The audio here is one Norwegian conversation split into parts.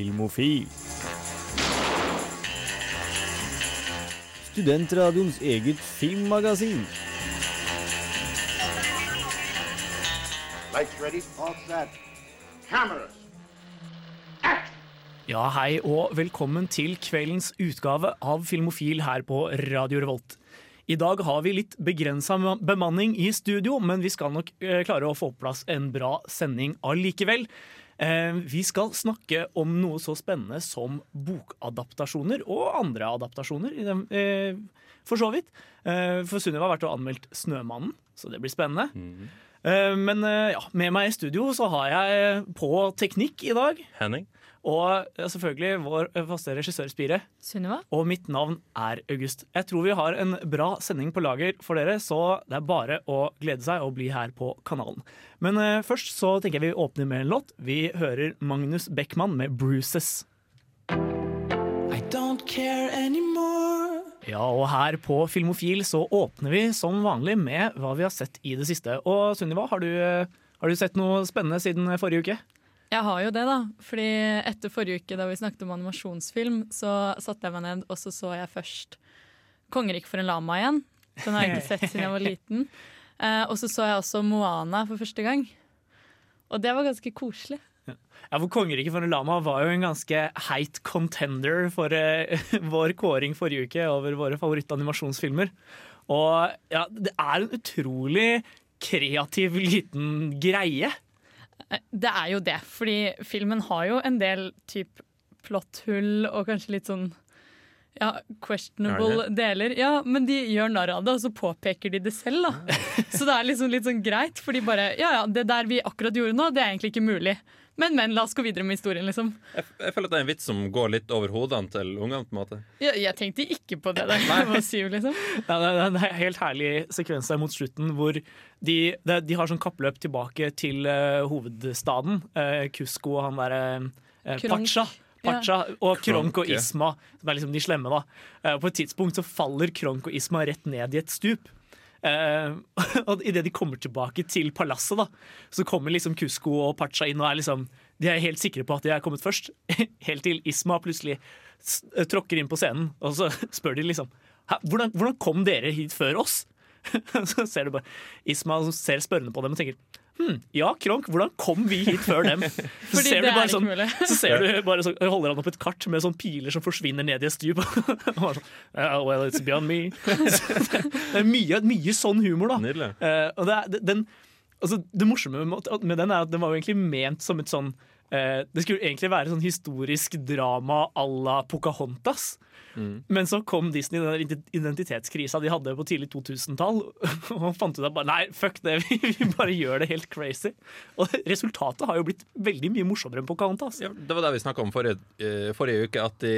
Filmofil. Studentradioens eget filmmagasin. Ja, hei og velkommen til kveldens utgave av Filmofil her på Radio Revolt. I dag har vi litt begrensa bemanning i studio, men vi skal nok eh, klare å få på plass en bra sending allikevel. Eh, vi skal snakke om noe så spennende som bokadaptasjoner og andre adaptasjoner. eh, for så vidt. Eh, for Sunniva har vært og anmeldt 'Snømannen', så det blir spennende. Mm. men ja, med meg i studio så har jeg på teknikk i dag. Henning. Og selvfølgelig vår eh, faste regissør Spire. Sunniva? Og mitt navn er August. Jeg tror vi har en bra sending på lager for dere, så det er bare å glede seg og bli her på kanalen. Men uh, først så tenker jeg vi åpner med en låt. Vi hører Magnus Beckmann med 'Bruises'. I don't care anymore. Ja, og her på Filmofil så åpner vi som vanlig med hva vi har sett i det siste. Og Sunniva, har du, eh, har du sett noe spennende siden forrige uke? Jeg har jo det, da. Fordi etter forrige uke da vi snakket om animasjonsfilm, så satte jeg meg ned og så så jeg først 'Kongeriket for en lama' igjen. Den har jeg ikke sett siden jeg var liten. Eh, og så så jeg også 'Moana' for første gang. Og det var ganske koselig. Ja, for 'Kongeriket for en lama' var jo en ganske heit contender for eh, vår kåring forrige uke over våre favorittanimasjonsfilmer. Og ja, det er en utrolig kreativ liten greie. Det er jo det, fordi filmen har jo en del typ plotthull og kanskje litt sånn ja, questionable deler. Ja, Men de gjør narr av det, og så påpeker de det selv. da. Så det er liksom litt sånn greit, for de bare Ja ja, det der vi akkurat gjorde nå, det er egentlig ikke mulig. Men, men, la oss gå videre med historien, liksom. Jeg, jeg føler at det er en vits som går litt over hodene til ungene. på en måte Ja, jeg tenkte ikke på det der. Nei. var syv, liksom. nei, det er en helt herlig sekvens der mot slutten hvor de, de, de har sånn kappløp tilbake til uh, hovedstaden. Uh, Kusko og han derre uh, Kronk. Pacha. ja. og Kronk og Isma, som er liksom de slemme. da Eh, På et tidspunkt så faller Kronk og Isma rett ned i et stup. Eh, og Idet de kommer tilbake til palasset, da så kommer liksom Kusko og Pacha inn og er liksom De er helt sikre på at de er kommet først. Helt til Isma plutselig eh, tråkker inn på scenen, og så spør de liksom hvordan, hvordan kom dere hit før oss? så ser du bare Isma ser spørrende på dem og tenker Hm, ja, Kronk, hvordan kom vi hit før dem? Så Fordi ser det du bare er ikke sånn, mulig. så ser du bare sånn, holder han opp et kart med sånn piler som forsvinner ned i et stup. Sånn, "Yeah, well, it's beyond me. det er mye, mye sånn humor, da. Nydelig. Uh, og det, er, den, altså, det morsomme med, med den er at den var jo egentlig ment som et sånn eh, Det skulle egentlig være sånn historisk drama à la Pocahontas. Men så kom Disney i den der identitetskrisa de hadde på tidlig 2000-tall, og fant ut at bare, nei, fuck det, vi, bare gjør det helt crazy. Og resultatet har jo blitt veldig mye morsommere enn Pocahontas. Ja, det var det vi snakka om forrige, eh, forrige uke. At i,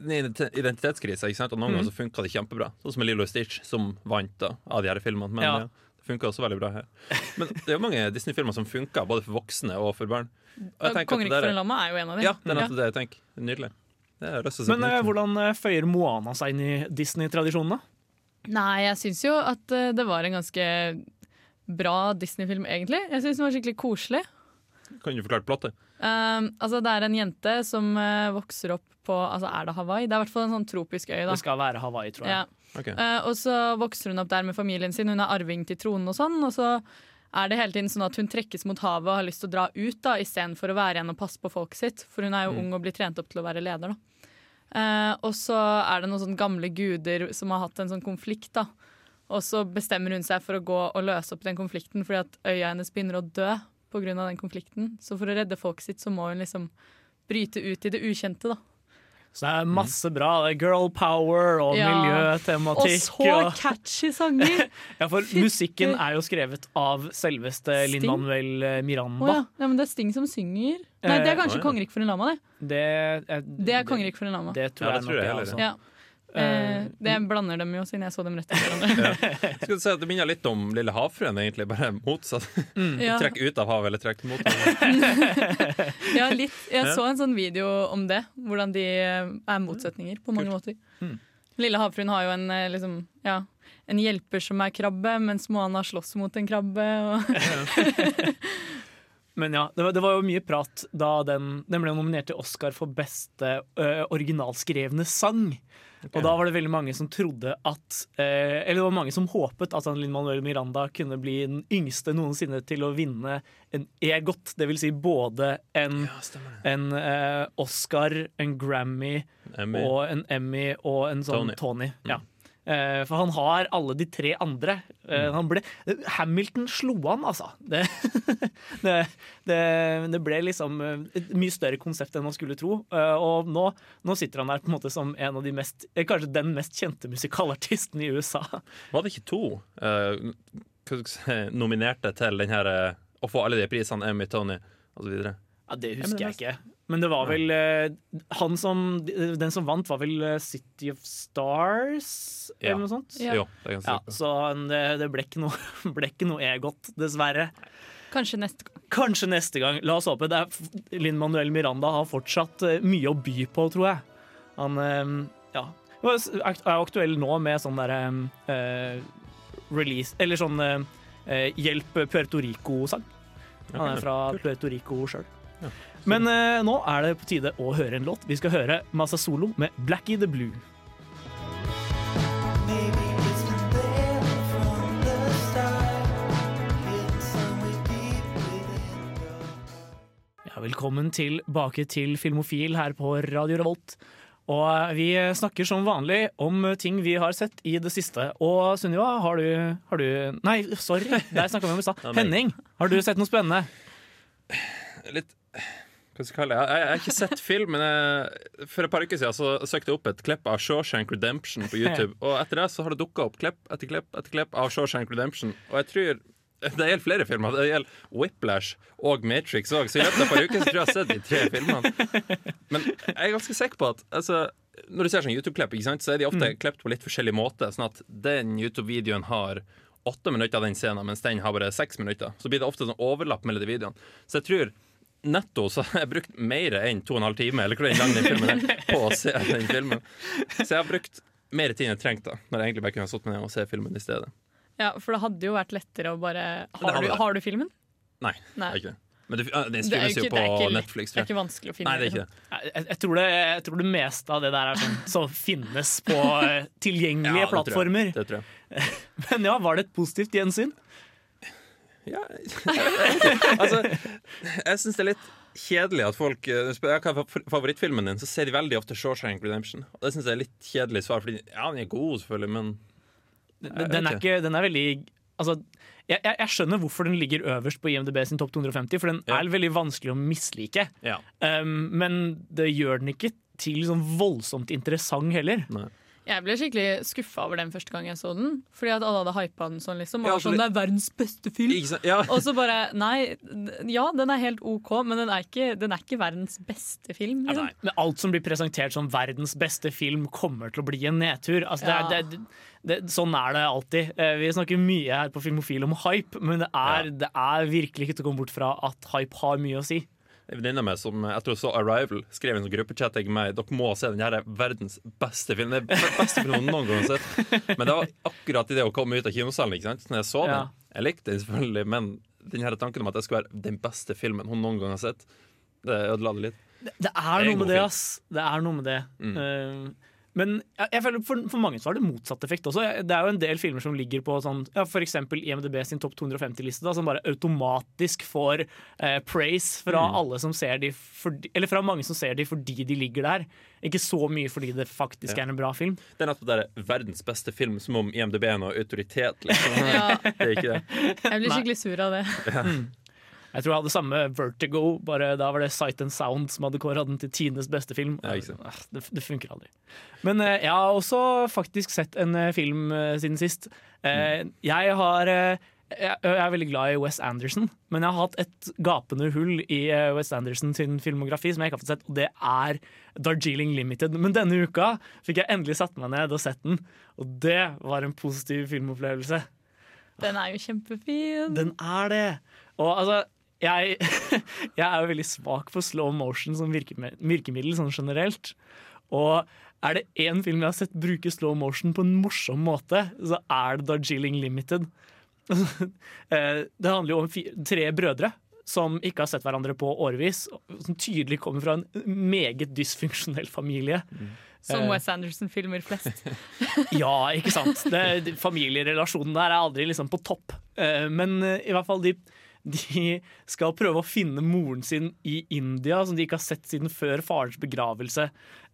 identitetskrisa ikke sant? Og noen ganger så funka det kjempebra. Sånn som med Lilo Stitch, som vant da, av de her filmene. Men Ja. Funka også veldig bra her. Men det er jo mange Disney-filmer som funker, både for voksne og for barn. Og 'Kongeriket for en lama' er jo en av dem. Ja, det er nettopp det jeg tenker. Nydelig. Men eh, hvordan eh, føyer Moana seg inn i Disney-tradisjonen, da? Nei, jeg syns jo at eh, det var en ganske bra Disney-film, egentlig. Jeg syns den var skikkelig koselig. Kan du forklare plottet? Um, altså Det er en jente som vokser opp på altså Er det Hawaii? Det er i hvert fall en sånn tropisk øy. da Det skal være Hawaii, tror jeg. ja. Ok. Uh, Og så vokser hun opp der med familien sin, hun er arving til tronen og sånn. Og så er det hele tiden sånn at hun trekkes mot havet og har lyst til å dra ut da istedenfor å være igjen og passe på folket sitt. For hun er jo ung og blir trent opp til å være leder. da Uh, Og så er det noen sånne gamle guder som har hatt en sånn konflikt. da Og så bestemmer hun seg for å gå og løse opp den konflikten fordi at øya hennes begynner å dø pga. den konflikten. Så for å redde folket sitt så må hun liksom bryte ut i det ukjente. da Så det er masse bra. Det er girl power og Ja. Og så catchy sanger! Ja, for musikken er jo skrevet av selveste Linn Lin-Manuel Miranda. Miranda. ja. ja, men det er Sting som synger. Nei, det er Eh, kanskje oh, ja. 'Kongerik for en lama', det. Det, er, Det er 'Kongerik for en lama'. Det tror Ja, jeg det nok tror jeg det, heller, altså. Ja. Eh, det blander dem jo, siden jeg så dem rett etter hverandre. Skal du si at Det minner litt om Lille havfruen, egentlig, bare motsatt. Ja, Trekk ut av havet eller trekk mot havet. ja, litt. Jeg så en sånn video om det, hvordan de eh, er motsetninger på mange måter. Lille havfruen har jo en, eh, liksom, ja, en hjelper som er krabbe, mens Moana slåss mot en krabbe. Og Men ja, det var, det var jo mye prat da den, den ble nominert til Oscar for beste ø, originalskrevne sang. Og da var det veldig mange som trodde at eh, Eller det var mange som håpet at Linn Manuel Miranda kunne bli den yngste noensinne til å vinne en EGOT. Det vil si både en, en eh, Oscar, en Grammy Emmy. og en Emmy og en sånn Tony. Tony. Ja. Eh, for han har alle de tre andre. Eh, han ble, Hamilton slo han, altså. Det, det, det, det ble liksom eh, et mye større konsept enn man skulle tro. Og nå, nå sitter han der på en måte som en av de mest, kanskje den mest kjente musikalartisten i USA. Var det ikke to eh, si, nominerte til den her å få alle de prisene, Emmy, Tony osv.? Ja, Det husker jeg ikke. Men det var vel eh, han som, Den som vant, var vel eh, City of Stars, Ja. eller noe sånt? Ja. Jo, det Ja, så det, det ble ikke noe, ble ikke noe EGOT, dessverre. Kanskje neste gang. Kanskje neste gang. La oss håpe. Det er Linn Manuel Miranda har fortsatt eh, mye å by på, tror jeg. Han ja, er aktuell nå med sånn derre uh, release Eller sånn eh, Hjelp Puerto Rico-sang. Han er fra Puerto Rico sjøl. Men eh, nå er det på tide å høre en låt. Vi skal høre Masa Solo med 'Blackie the Blue'. There from the start, hidden somewhere deep within. Ja, velkommen tilbake til Filmofil her på Radio Revolt. Og eh, vi snakker som vanlig om ting vi har sett i det siste. Og Sunniva, har du, har du Nei, sorry, der snakka vi om i stad. Henning, har du sett noe spennende? litt hva skal jeg kalle det? Jeg, jeg, har ikke sett film, men jeg, for et par uker siden så søkte jeg opp et klipp av Shawshank Redemption på YouTube. Og etter det så har det dukka opp klipp etter klipp etter klipp av Shawshank Redemption. Og jeg tror det gjelder flere filmer. Det gjelder Whiplash og Matrix òg. Så i løpet av et par uker så tror jeg jeg har sett de tre filmene. Men jeg er ganske sikker på at altså, når du ser sånn YouTube-klipp, så er de ofte klippet på litt forskjellig måte. Sånn at den YouTube-videoen har åtte minutter av den scenen, mens den har bare seks minutter. Så blir det ofte sånn overlapp mellom de videoene. Så jeg tror netto så har jeg brukt mer enn to og en halv time Eller hvor lang den filmen er på å se den filmen. Så jeg har brukt mer tid enn jeg trengte, da, når jeg egentlig bare kunne ha satt meg ned og se filmen i stedet. Ja, For det hadde jo vært lettere å bare Har, du, har du filmen? Nei, Nei. det er ikke det. Men det, Det er streames jo på det er ikke Netflix. Det er ikke vanskelig å finne. Nei, det er ikke liksom. det. Jeg, jeg, tror det, jeg tror det meste av det der er sånn som finnes på eh, tilgjengelige Ja, det tror jeg. plattformer. Det tror jeg. Men ja, var det et positivt gjensyn? Ja, altså, jeg syns det er litt kjedelig at folk eh, spør hva er favorittfilmen din, så ser de veldig ofte Shawshank Redemption. Og det syns jeg er litt kjedelig svar, Fordi ja, den er god, selvfølgelig, men Den, er, ikke, den er veldig Altså, jeg, jeg, jeg skjønner hvorfor den ligger øverst på IMDb sin topp 250, for den Ja. er veldig vanskelig å mislike. ja. Um, men det gjør den ikke til sånn voldsomt interessant heller. Jeg ble skikkelig skuffa over den første gang jeg så den. Fordi at alle hadde hypa den sånn. liksom Og Ja, sånn, Det er verdens beste film. Ikke sant? Ja. Og så bare Nei, ja, den er helt OK, men den er ikke, den er ikke verdens beste film. Ja, Liksom. nei, Men alt som blir presentert som verdens beste film, kommer til å bli en nedtur. Altså, det er, Ja. det, det, sånn er det alltid. Eh, Vi snakker mye her på Filmofil om hype, men det er, Ja. det er virkelig ikke til å komme bort fra at hype har mye å si. En venninne av meg som etter hun så Arrival, skrev en sånn gruppechatting med meg Dere må se den her er verdens beste film. Det er beste hun noen gang har sett. Men det var akkurat idet hun kom ut av kinosalen. ikke sant? Når jeg så den. Ja. Jeg likte den selvfølgelig, men den her tanken om at det skulle være den beste filmen hun noen gang har sett, det ødela det litt. Det er Det er en noe med det, ass. Det er noe med det. Mm. Eh, men jeg, føler for, for mange så har det motsatt effekt også. Det er jo en del filmer som ligger på sånn, ja, eksempel IMDb sin topp 250-liste, som bare automatisk får eh, praise fra Mm. alle som ser de for, Eller fra mange som ser de fordi de ligger der. Ikke så mye fordi det faktisk Ja. er en bra film. Det er nettopp det der verdens beste film, som om IMDb er noe autoritet. Liksom. Ja, Det er ikke det. jeg blir skikkelig sur av det. Jeg tror jeg hadde samme Vertigo, bare da var det Sight and Sound som hadde kåra den til tidenes beste film. Ja, ikke sant. Ah, Det, det funker aldri. Men eh, jeg har også faktisk sett en eh, film eh, siden sist. Eh, jeg har jeg, er veldig glad i Wes Anderson, men jeg har hatt et gapende hull i Wes Anderson sin filmografi som jeg ikke har fått sett, og det er Darjeeling Limited. Men denne uka fikk jeg endelig satt meg ned og sett den, og det var en positiv filmopplevelse. Den er jo kjempefin. Den er det! Og altså jeg, jeg er jo veldig svak for slow motion som virkemiddel, sånn generelt. Og er det én film jeg har sett bruke slow motion på en morsom måte, så er det Darjeeling Limited. Eh, Det handler jo om tre brødre som ikke har sett hverandre på årevis, som tydelig kommer fra en meget dysfunksjonell familie. Som Eh. Wes Anderson-filmer flest. Ja, ikke sant. Det, familierelasjonen der er aldri liksom på topp. Eh, Men i hvert fall de, de skal prøve å finne moren sin i India, som de ikke har sett siden før farens begravelse.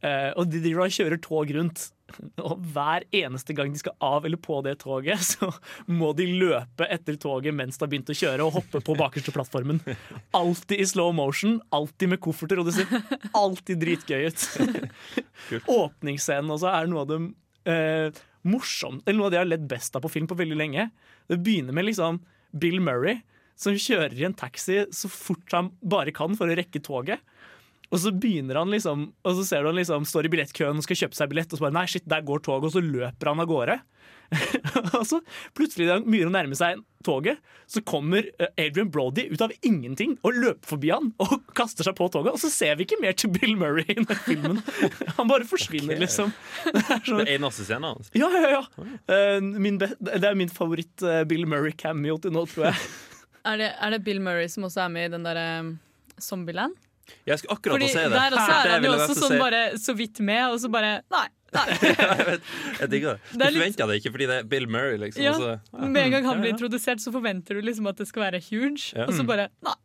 Eh, Og de driver og kjører tog rundt. Og hver eneste gang de skal av eller på det toget, så må de løpe etter toget mens det har begynt å kjøre, og hoppe på bakerste plattformen. Alltid i slow motion, alltid med kofferter, og det ser alltid dritgøy ut. Åpningsscenen også er noe av det eh, morsomt, eller noe av det jeg har ledd best av på film på veldig lenge. Det begynner med liksom Bill Murray som kjører i en taxi så fort han bare kan for å rekke toget. Og så begynner han liksom Og så ser du han liksom står i billettkøen og skal kjøpe seg billett, og så bare nei, shit, der går toget, og så løper han av gårde. og så plutselig han begynner å nærme seg toget, så kommer eh, Adrian Brody ut av ingenting og løper forbi han og kaster seg på toget, og så ser vi ikke mer til Bill Murray i den filmen. Han bare forsvinner, okay. liksom. Det er så, Det scenen hans. ja, ja, ja. Eh, min det er min favoritt eh, Murray-cameo til nå, tror jeg. Er det, er det Bill Murray som også er med i den derre Zombieland? Jeg skulle akkurat Fordi å si det. der også Det er han jo også sånn bare så vidt med, og så bare Nei. nei. jeg, digger det. Du Det forventa det ikke fordi det er Bill Murray, liksom. Ja. så, ja. Med en gang han blir introdusert, så forventer du liksom at det skal være huge, Ja. og så bare Nei.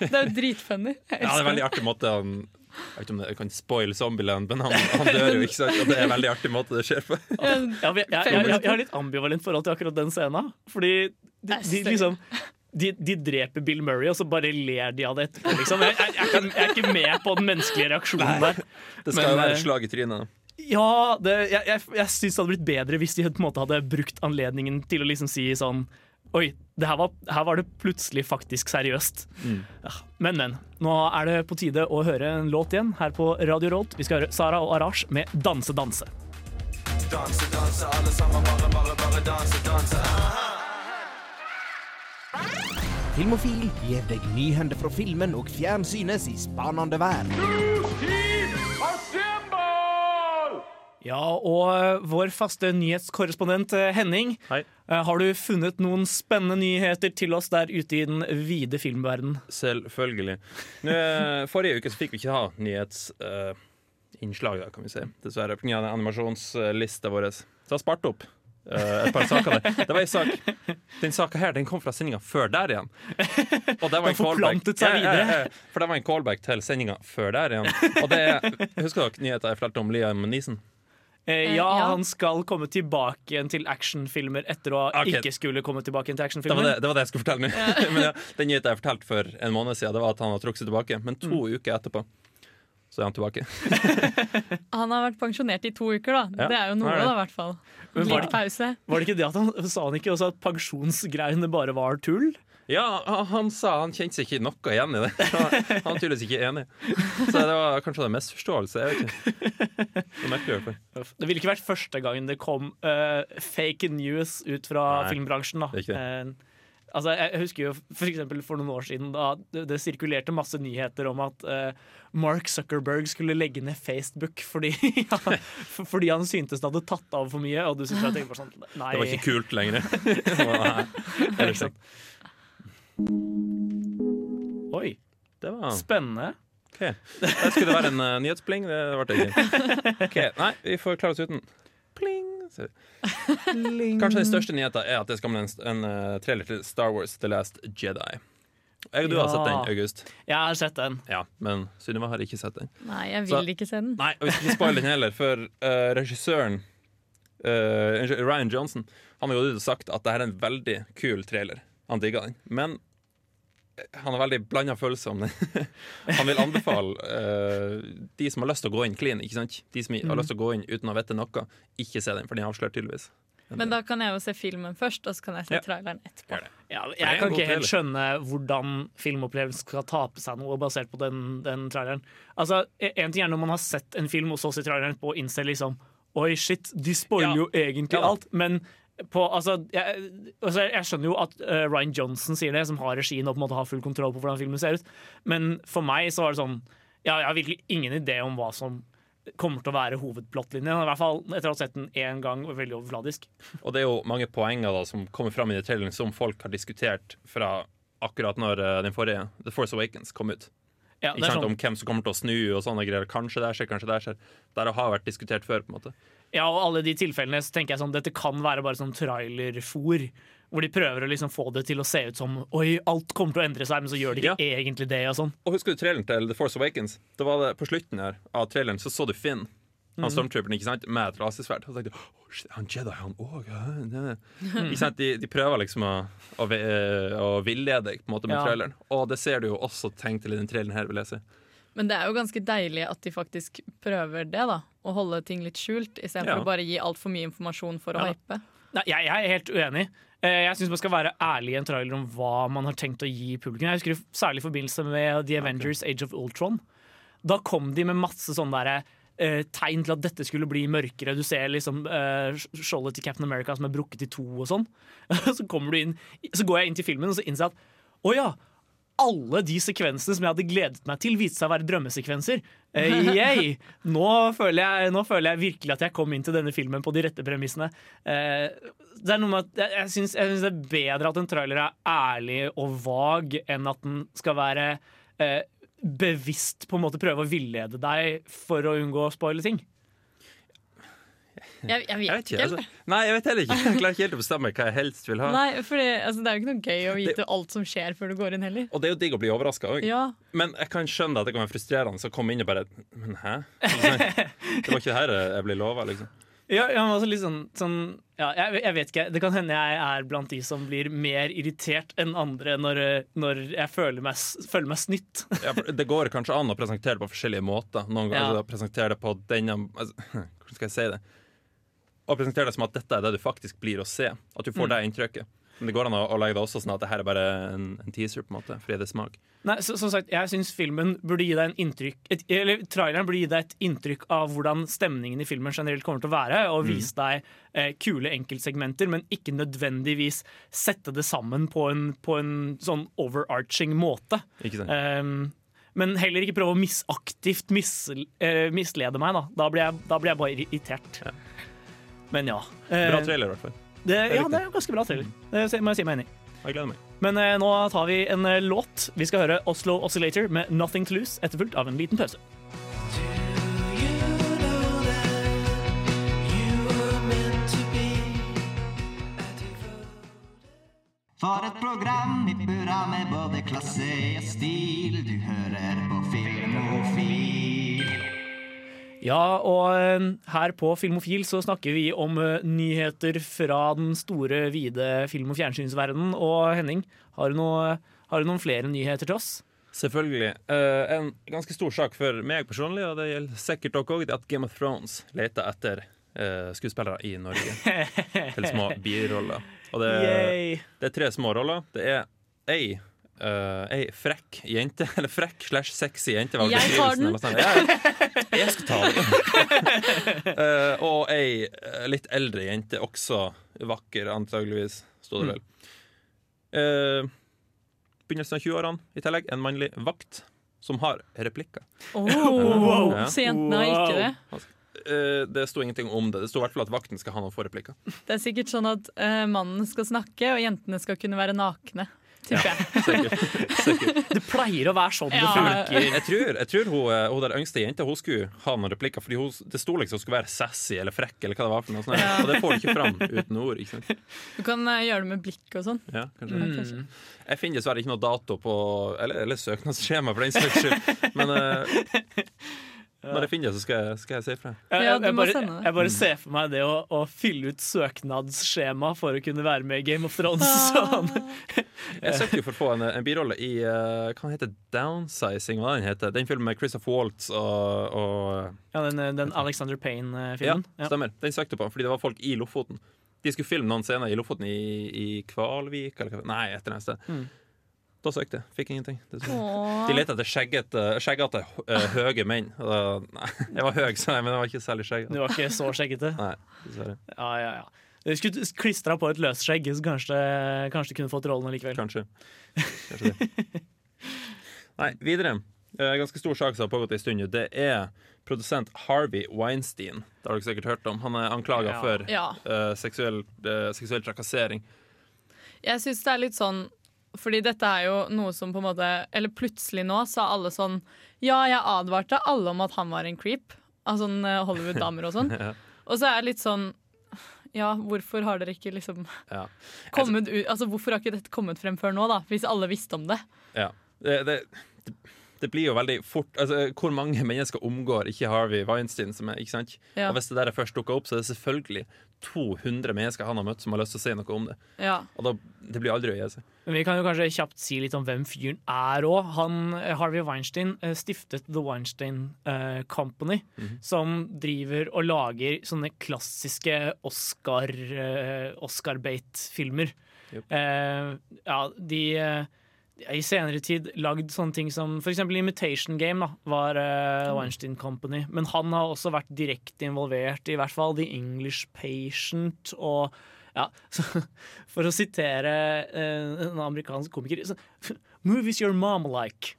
Det er jo dritfunny. Ja, det er en veldig artig måte han Jeg vet ikke om det, jeg kan spoil Zombieland, men han, han dør jo, ikke sant? Og det er en veldig artig måte det skjer på. Ja, jeg, jeg, jeg, jeg har litt ambivalent forhold til akkurat den scenen. Fordi de, Det er de liksom de, de dreper Bill Murray, og så bare ler de av det etterpå. Liksom. Jeg, jeg, jeg, jeg er ikke med på den menneskelige reaksjonen der. Det skal Men, jo være eh, slag i trynet. Ja, det, jeg, jeg, jeg syns det hadde blitt bedre hvis de på en måte hadde brukt anledningen til å liksom si sånn Oi, det her, var, her var det plutselig faktisk seriøst. Ja, men, men. Nå er det på tide å høre en låt igjen her på Radio Rolt. Vi skal høre Sara og Arash med 'Danse, danse'. Filmofil gir deg nyhender fra filmen og fjernsynets i spanende verden. Ja, og eh, vår faste nyhetskorrespondent eh, Henning, Hei. eh, har du funnet noen spennende nyheter til oss der ute i den vide filmverden? Selvfølgelig. Nå, forrige uke så fikk vi ikke ha nyhetsinnslag, kan vi si. Dessverre. Pga. animasjonslista vår. Så jeg har spart opp eh, et par saker der. Det var en sak Den saka her den kom fra sendinga før der igjen. Og det var en callback. seg Ja, ja, ja, For det var en callback til sendinga før der igjen. Og det Husker dere nyheta jeg fortalte om Liam Neeson? Eh, Eh, ja, ja. han skal komme tilbake igjen til actionfilmer etter å okay. ikke skulle komme tilbake igjen til actionfilmer. det, det var det jeg skulle fortelle nå. Men ja, den nyheten jeg fortalte for en måned siden, det var at han har trukket seg tilbake. Men to Mm. uker etterpå så er han tilbake. Han har vært pensjonert i to uker, da. Ja, Det er jo noe, er da, i hvert fall. Men var det- pause. Var det ikke det at han Sa han ikke også at pensjonsgreiene bare var tull? Ja, han, han sa han kjente seg ikke noe igjen i det. Han han var tydeligvis ikke enig. Så det var kanskje en misforståelse. Jeg vet ikke. Det. Det ville ikke vært første gangen det kom uh, fake news ut fra Nei, filmbransjen. Da. det er ikke Eh, altså, jeg husker jo for for noen år siden da det, sirkulerte masse nyheter om at uh, Mark Zuckerberg skulle legge ned Facebook fordi, ja, for- fordi han syntes det hadde tatt av for mye. Og du synes jeg tenkte bare sånn Nei. Det var ikke kult lenger. Det Ikke sant. Oi, Det var spennende. Okay. Der skulle det være en uh, nyhetsbling. Det ble det ikke. Okay. Nei, vi får klare oss uten. Pling. Så- Kanskje den største nyheten er at det skal komme en, en uh, trailer til Star Wars The Last Jedi. Jeg du du har sett den, August. Jeg har sett den. Ja, Men Sunniva har ikke sett den. Nei, jeg Så- vil ikke se den. Nei, og vi skal ikke spoile den heller, for uh, regissøren uh, Ryan Johnson Han har jo sagt at det her er en veldig kul trailer. Han digger den. Men eh, han har veldig blanda følelser om det. han vil anbefale uh, de som har lyst til å gå inn clean, ikke sant? De som har lyst til å gå inn uten å vite noe, ikke se den, for den avslører tydeligvis. Men da kan jeg jo se filmen først, og så kan jeg se Ja. traileren etterpå. Ja, jeg kan ikke helt skjønne hvordan filmopplevelsen skal tape seg noe basert på den, den traileren. Altså, En ting er når man har sett en film og så ser traileren på og innser liksom Oi, shit, de spoiler Ja. jo egentlig Ja. alt. Men på, altså, jeg, altså, jeg skjønner jo at uh, Ryan Johnson sier det, som har regien og på en måte har full kontroll på hvordan filmen ser ut. Men for meg så var det sånn ja, Jeg har virkelig ingen idé om hva som kommer til å være hovedplottlinjen. I hvert fall etter å ha sett den én gang, og veldig overfladisk. Og det er jo mange poenger da som kommer fram i traileren som folk har diskutert fra akkurat når eh, den forrige, The Force Awakens, kom ut. Ja, Ikke det sant? sånn, Om hvem som kommer til å snu og sånne greier. Kanskje det skjer, kanskje det skjer. Det har vært diskutert før. på en måte ja, og alle de tilfellene så tenker jeg sånn Dette kan være bare sånn trailerfôr. Hvor de prøver å liksom få det til å se ut som Oi, alt kommer til å endre seg, men så gjør de ikke egentlig det. og sånn Og Husker du traileren til The Force Awakens? Det var det På slutten her av traileren så så du Finn. Han stormtrooperen ikke sant? med et rasesverd. Og så tenkte oh, shit, han Jedi, han òg. Sant? De, de prøver liksom å, å, eh, å villede deg på en måte med Ja. traileren. Og det ser du jo også tegn til i den traileren her, vil jeg si. Men det er jo ganske deilig at de faktisk prøver det, da. Å holde ting litt skjult, istedenfor Ja. å bare gi altfor mye informasjon for å Ja. hype. Nei, jeg, jeg er helt uenig. Eh, Jeg syns man skal være ærlig i en trailer om hva man har tenkt å gi publikum. Jeg husker særlig i forbindelse med The Avengers Age of Ultron. Da kom de med masse sånne der, eh, tegn til at dette skulle bli mørkere. Du ser liksom eh, skjoldet til Captain America som er brukket i to og sånn. så, kommer du inn, så går jeg inn til filmen og så innser jeg at å ja, alle de sekvensene som jeg hadde gledet meg til, viste seg å være drømmesekvenser. Uh! Nå, føler jeg, nå føler jeg virkelig at jeg kom inn til denne filmen på de rette premissene. Uh, det er noe med at jeg, jeg syns det er bedre at en trailer er ærlig og vag, enn at den skal være uh, bevisst på en måte prøve å villede deg for å unngå å spoile ting. Jeg, jeg vet Jeg vet ikke. ikke, altså. Nei, jeg vet heller ikke. Jeg klarer ikke helt å bestemme hva jeg helst vil ha. Nei, for det, altså, det er jo ikke noe gøy å vite alt som skjer før du går inn heller. Og det er jo digg å bli overraska òg. Ja, Men jeg kan skjønne at det kan være frustrerende å komme inn og bare Men hæ? Liksom, Det var ikke det her jeg ble lova, liksom. Ja, ja, men altså sånn, sånn ja, jeg, jeg vet ikke. Det kan hende jeg er blant de som blir mer irritert enn andre når, når jeg føler meg, føler meg snytt. Ja, det går kanskje an å presentere det på forskjellige måter. Noen ganger Ja. altså, presentere det på denne altså, Hvordan skal jeg si det? Å presentere det som at dette er det du faktisk blir å se. At du får det inntrykket. Men det går an å, å legge det også sånn at det her er bare en, en teaser, på en måte, fordi det er smak. Nei, så, som sagt, jeg syns filmen burde gi deg en inntrykk et, Eller traileren burde gi deg et inntrykk av hvordan stemningen i filmen generelt kommer til å være, og vise deg eh, kule enkeltsegmenter, men ikke nødvendigvis sette det sammen på en, på en sånn overarching måte. Ikke sant? Um, men heller ikke prøve å mis aktivt mis, eh, mislede meg. Da. Da, blir jeg, da blir jeg bare irritert. Men ja. Eh, Bra trailer, i hvert fall. det, ja, riktig. det er jo ganske bra trailer. Det må jeg si meg enig i. Jeg gleder meg. Men eh, nå tar vi en eh, låt. Vi skal høre Oslo Oscillator med 'Nothing to Lose', etterfulgt av en liten pause. For et program i burra med både klasse og stil. Du hører Ja, og eh, her på Filmofil så snakker vi om eh, nyheter fra den store, vide film- og fjernsynsverdenen. Og Henning, har du, noe, har du noen flere nyheter til oss? Selvfølgelig. Eh, en ganske stor sak for meg personlig, og det gjelder sikkert dere òg, at Game of Thrones leter etter skuespillere i Norge til små biroller. Og det, det er tre små roller. Det er ei eh, ei frekk jente, eller frekk slash sexy jente. var Jeg tar den. sånn. Ja, jeg skal ta den. uh, og ei eh, litt eldre jente, også vakker, antageligvis, sto det vel. Uh, begynnelsen av 20-årene i tillegg. En mannlig vakt som har replikker. Oh, Ja. Så jentene har ikke det. Det sto ingenting om det. Det sto i hvert fall at vakten skal ha noen få replikker. Det er sikkert sånn at uh, mannen skal snakke, og jentene skal kunne være nakne. Tipper jeg. Sikkert. Sikkert. Det pleier å være sånn det funker. Jeg tror, jeg tror hun, eh, hun der yngste jenta Hun skulle ha noen replikker, Fordi hun, det sto liksom hun skulle være sassy eller frekk. Eller hva det var for noe sånt. Ja. Og det får du ikke fram uten ord. Ikke sant? Du kan eh, gjøre det med blikk og sånn. Ja, kanskje. Mm. Jeg finner dessverre ikke noe dato på Eller, eller søknadsskjema, for den saks skyld. Men eh, når jeg finner det, så skal jeg, skal jeg si ifra. Jeg, jeg, jeg, bare, jeg bare ser for meg det å, å fylle ut søknadsskjema for å kunne være med i Game of Thrones. Sånn. Jeg søkte jo for å få en, en birolle i uh, Hva heter? Downsizing? Hva den heter Den filmen med Christopher Waltz og, og Ja, den, den Alexander Payne-filmen. Ja, stemmer. Den søkte på fordi det var folk i Lofoten. De skulle filme noen scener i Lofoten, i, i Kvalvik eller hva Nei, et eller annet sted. Mm. Da søkte jeg. Fikk ingenting. De lette etter skjeggete, skjeggete uh, høye menn. Nei, jeg var høy, men jeg var ikke særlig Du skjeggete. var ikke så skjeggete? Nei, dessverre. Ja, ja, ja. Du skulle klistra på et løsskjegg, så kanskje, kanskje du kunne fått rollen likevel. Kanskje. Kanskje det. Nei, videre. Eh, ganske stor sak som har pågått en stund. Det er produsent Harvey Weinstein. Det har dere sikkert hørt om. Han er anklaga Ja. for Ja. eh, seksuell, uh, seksuell trakassering. Jeg syns det er litt sånn fordi dette er jo noe som på en måte Eller plutselig nå sa alle sånn Ja, jeg advarte alle om at han var en creep. Av sånne Hollywood-damer og sånn. Ja. Og så er jeg litt sånn Ja, hvorfor har dere ikke liksom Ja. kommet ut Altså, hvorfor har ikke dette kommet frem før nå, da? Hvis alle visste om det. Ja. Det, det, det blir jo veldig fort altså, Hvor mange mennesker omgår ikke Harvey Weinstein? Som er, ikke sant? Ja. Og Hvis det der er først dukker opp, så er det selvfølgelig 200 mennesker han har møtt som har lyst til å si noe om det. Ja. Og da, det blir aldri å gi seg. Men vi kan jo kanskje kjapt si litt om hvem fyren er òg. Harvey Weinstein eh, stiftet The Weinstein eh, Company, som driver og lager sånne klassiske Oscar, uh, Oscar-bait-filmer. Jupp. Eh, ja, de eh, i senere tid lagd sånne ting som eksempel Imitation Game da, var uh, Weinstein Company. Men han har også vært direkte involvert i hvert fall The English Patient og ja, For å sitere uh, en amerikansk komiker så, Movies your mom like.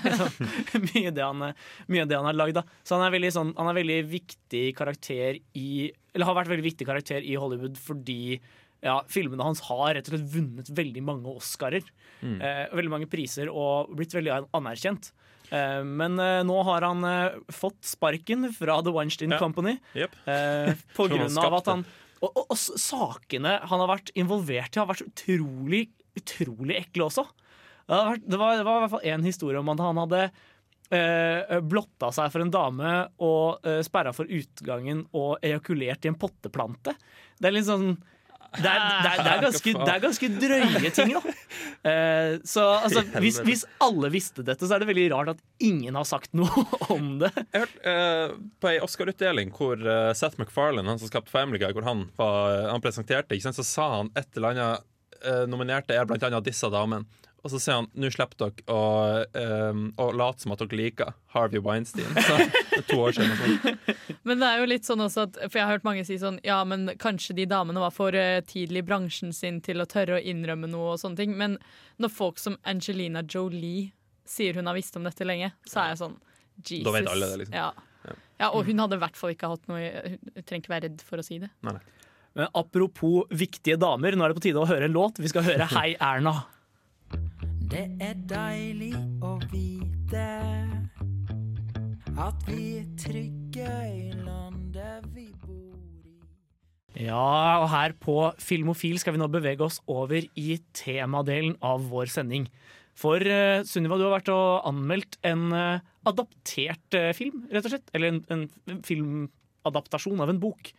mye, det han, mye det han har lagd. da. Så han er veldig sånn, han er veldig viktig karakter i Eller har vært veldig viktig karakter i Hollywood fordi ja, filmene hans har rett og slett vunnet veldig mange Oscarer. Eh, veldig mange priser og blitt veldig anerkjent. Eh, men eh, nå har han eh, fått sparken fra The Weinstein Ja. Company Yep. eh, på grunn av at han og, og, og sakene han har vært involvert i, har vært utrolig, utrolig ekle også. Det, vært, det, var, det var i hvert fall én historie om at han hadde eh, blotta seg for en dame og uh, sperra for utgangen og ejakulert i en potteplante. Det er litt sånn det er, det, er, det, er ganske, det er ganske drøye ting, da. Eh, så altså, hvis, hvis alle visste dette, så er det veldig rart at ingen har sagt noe om det. Jeg hørte eh, på ei Oscar-utdeling hvor eh, Seth MacFarlane, han som skapte Family Guy, hvor han, var, han presenterte, sant, så sa han et eller annet eh, Nominerte er blant annet disse damene. Og så sier han nå slipper dere å, um, å late som at dere liker Harvey Weinstein. Så, to år siden. sånn. Men det er jo litt sånn også at For jeg har hørt mange si sånn Ja, men kanskje de damene var for eh, tidlig i bransjen sin til å tørre å innrømme noe og sånne ting. Men når folk som Angelina Jolie sier hun har visst om dette lenge, så er jeg sånn Jesus. Da vet alle det, liksom. Ja. ja, og hun hadde i hvert fall ikke hatt noe Hun trenger ikke være redd for å si det. Nei, nei. Men apropos viktige damer, nå er det på tide å høre en låt. Vi skal høre Hei Erna. Det er deilig å vite at vi er trygge i landet vi bor i. Ja, og her på Filmofil skal vi nå bevege oss over i temadelen av vår sending. For uh, Sunniva, du har vært og anmeldt en uh, adaptert uh, film, rett og slett. Eller en, en filmadaptasjon av en bok.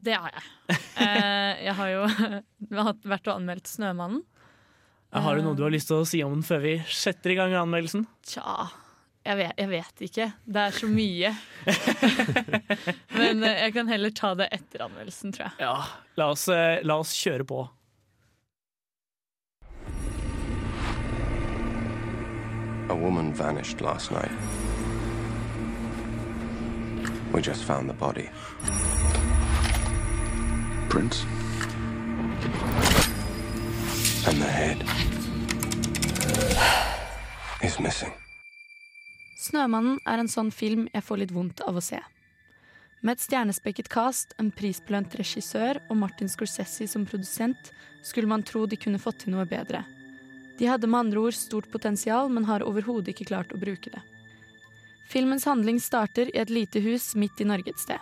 Det har jeg. Eh, jeg har jo vært og anmeldt 'Snømannen'. Har du noe du har lyst til å si om den før vi setter i gang anmeldelsen? Tja, jeg vet, jeg vet ikke. Det er så mye. Men eh, jeg kan heller ta det etter anmeldelsen, tror jeg. Ja, la oss, eh, la oss kjøre på. A woman vanished last night. We just found the body. Prince? And the head is missing. 'Snømannen' er en sånn film jeg får litt vondt av å se. Med et stjernespekket cast, en prisbelønt regissør og Martin Scorsese som produsent, skulle man tro de kunne fått til noe bedre. De hadde med andre ord stort potensial, men har overhodet ikke klart å bruke det. Filmens handling starter i et lite hus midt i Norge et sted.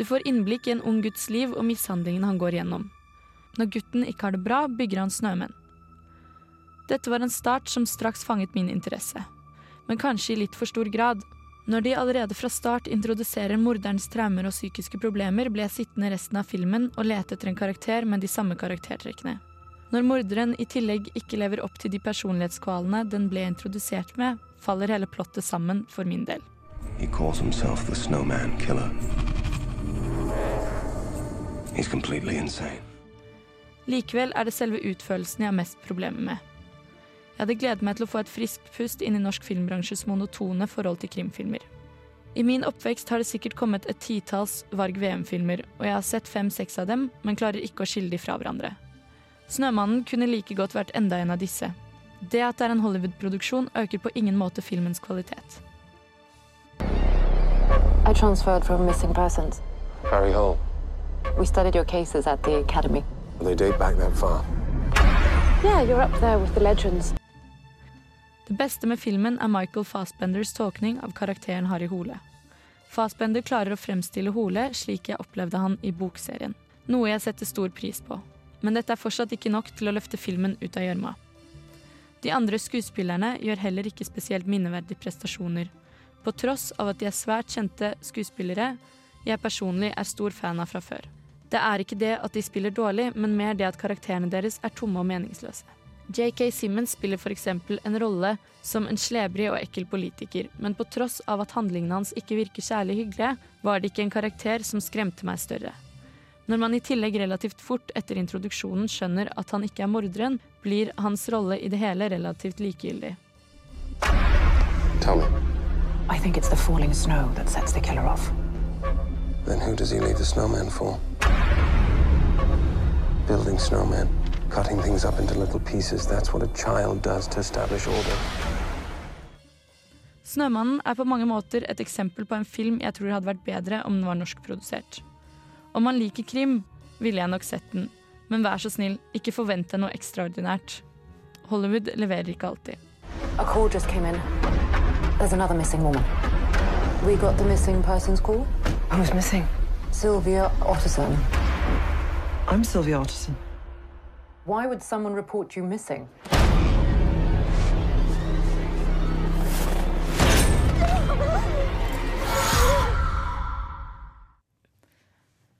Du får innblikk i en ung guds liv og mishandlingen han går gjennom. Når gutten ikke har det bra, bygger han snømenn. Dette var en start som straks fanget min interesse men kanskje i litt for stor grad. Når de allerede fra start introduserer morderens traumer og psykiske problemer, ble jeg sittende resten av filmen og lete etter en karakter med de samme karaktertrekkene. Når morderen i tillegg ikke lever opp til de personlighetskvalene den ble introdusert med, faller hele plottet sammen for min del. He calls himself the Snowman Killer. He's completely insane. Likevel er det selve utførelsen jeg har mest problemer med. Jeg hadde gledet meg til å få et friskt pust inn i norsk filmbransjes monotone forhold til krimfilmer. I min oppvekst har det sikkert kommet et titalls Varg VM-filmer, og jeg har sett fem-seks av dem, men klarer ikke å skille de fra hverandre. 'Snømannen' kunne like godt vært enda en av disse. Det at det er en Hollywood-produksjon, øker på ingen måte filmens kvalitet. I transferred from missing persons. Harry Hole. We studied your cases at the academy. They date back that far. Yeah, you're up there with the legends. Det beste med filmen er Michael Fassbenders tolkning av karakteren Harry Hole. Fassbender klarer å fremstille Hole slik jeg opplevde han i bokserien. Noe jeg setter stor pris på. Men dette er fortsatt ikke nok til å løfte filmen ut av gjørma. De andre skuespillerne gjør heller ikke spesielt minneverdige prestasjoner. På tross av at de er svært kjente skuespillere jeg personlig er stor fan av fra før. Det er ikke det at de spiller dårlig, men mer det at karakterene deres er tomme og meningsløse. JK Simmons spiller f.eks. en rolle som en slebrig og ekkel politiker, men på tross av at handlingene hans ikke virker særlig hyggelige, var det ikke en karakter som skremte meg større. Når man i tillegg relativt fort etter introduksjonen skjønner at han ikke er morderen, blir hans rolle i det hele relativt likegyldig. Tell me, I think it's the falling snow that sets the killer off. then who does he leave the snowman for? Building snowmen, cutting things up into little pieces, that's what a child does to establish order. 'Snømannen' er på mange måter et eksempel på en film jeg tror hadde vært bedre om den var norskprodusert. Om man liker krim, ville jeg nok sett den, men vær så snill, ikke forvent deg noe ekstraordinært. Hollywood leverer ikke alltid. A call just came in. There's another missing woman. We got the missing persons call? Who's missing? Sylvia Otterson. I'm Sylvia Otterson. Why would someone report you missing?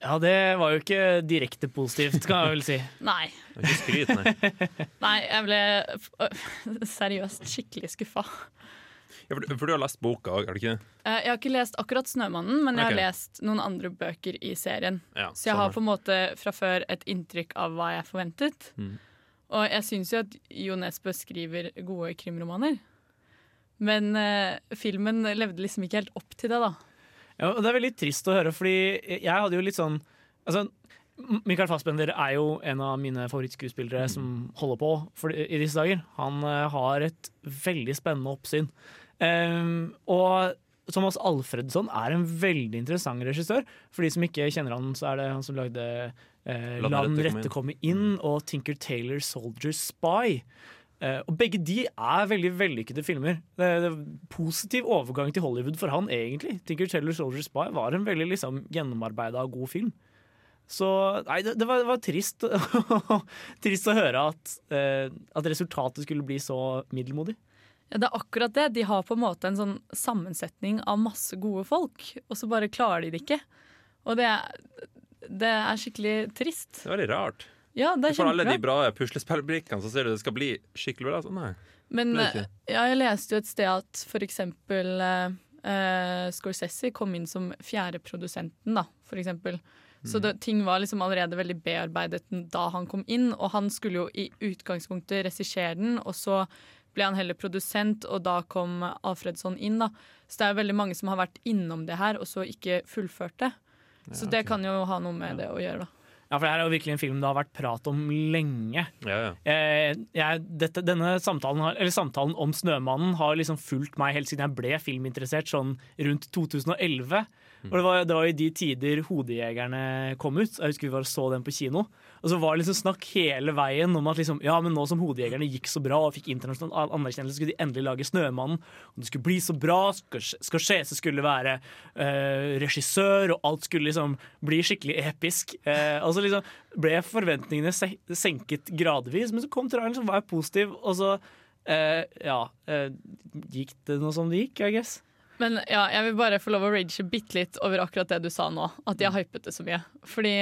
Ja, det var jo ikke direkte positivt, kan jeg vel si. Nei. Ikke skryt, nei. Nei, jeg ble seriøst skikkelig skuffa. Ja, for, du- for du har lest boka òg, har du ikke det? Eh, Jeg har ikke lest akkurat 'Snømannen', men jeg har lest noen andre bøker i serien. Ja, Så jeg har på en måte fra før et inntrykk av hva jeg forventet. Mm. Og jeg syns jo at Jo Nesbø skriver gode krimromaner. Men eh, filmen levde liksom ikke helt opp til det, da. Ja, og det er veldig trist å høre, fordi jeg hadde jo litt sånn altså, Michael Fassbender er jo en av mine favorittskuespillere som holder på for, i disse dager. Han eh, har et veldig spennende oppsyn. Ehm, og Thomas Alfredsson er en veldig interessant regissør. For de som ikke kjenner han, så er det han som lagde eh, La den rette komme inn og Tinker Taylor Soldier Spy. Eh, og begge de er veldig vellykkede filmer. Det er det positiv overgang til Hollywood for han, egentlig. Tinker Taylor Soldier Spy var en veldig liksom, gjennomarbeida og god film. Så nei, det, det, var, det var trist, trist å høre at, eh, at resultatet skulle bli så middelmodig. Ja, det er akkurat det. De har på en måte en sånn sammensetning av masse gode folk, og så bare klarer de det ikke. Og det er, det er skikkelig trist. Det er veldig rart. Ja, det er For alle de bra puslespillbrikkene, så ser du det skal bli skikkelig bra. Så nei. Men eh, ja, jeg leste jo et sted at for eksempel eh, Scorsese kom inn som fjerdeprodusenten, da, for eksempel. Så det, ting var liksom allerede veldig bearbeidet da han kom inn, og han skulle jo i utgangspunktet regissere den, og så ble han heller produsent, og da kom Alfredsson inn, da. Så det er veldig mange som har vært innom det her, og så ikke fullført det. Så det kan jo ha noe med det å gjøre, da. Ja, for det her er jo virkelig en film det har vært prat om lenge. Ja, ja. Eh, jeg, dette, denne samtalen, har, eller samtalen om Snømannen har liksom fulgt meg helt siden jeg ble filminteressert, sånn rundt 2011. Og det var, det var i de tider Hodejegerne kom ut. Jeg husker vi bare så den på kino. Og så var det liksom snakk hele veien om at liksom, ja, men nå som Hodejegerne gikk så bra og fikk internasjonal anerkjennelse, skulle de endelig lage Snømannen. Og det skulle bli så bra. Scorsese skulle være uh, regissør, og alt skulle liksom bli skikkelig episk. Uh, og så liksom ble forventningene se senket gradvis, men så kom traileren som var positiv, og så uh, ja, gikk det noe som det gikk, I guess. Men ja, jeg vil bare få lov å rage bitte litt over akkurat det du sa nå. At de har hypet det så mye. Fordi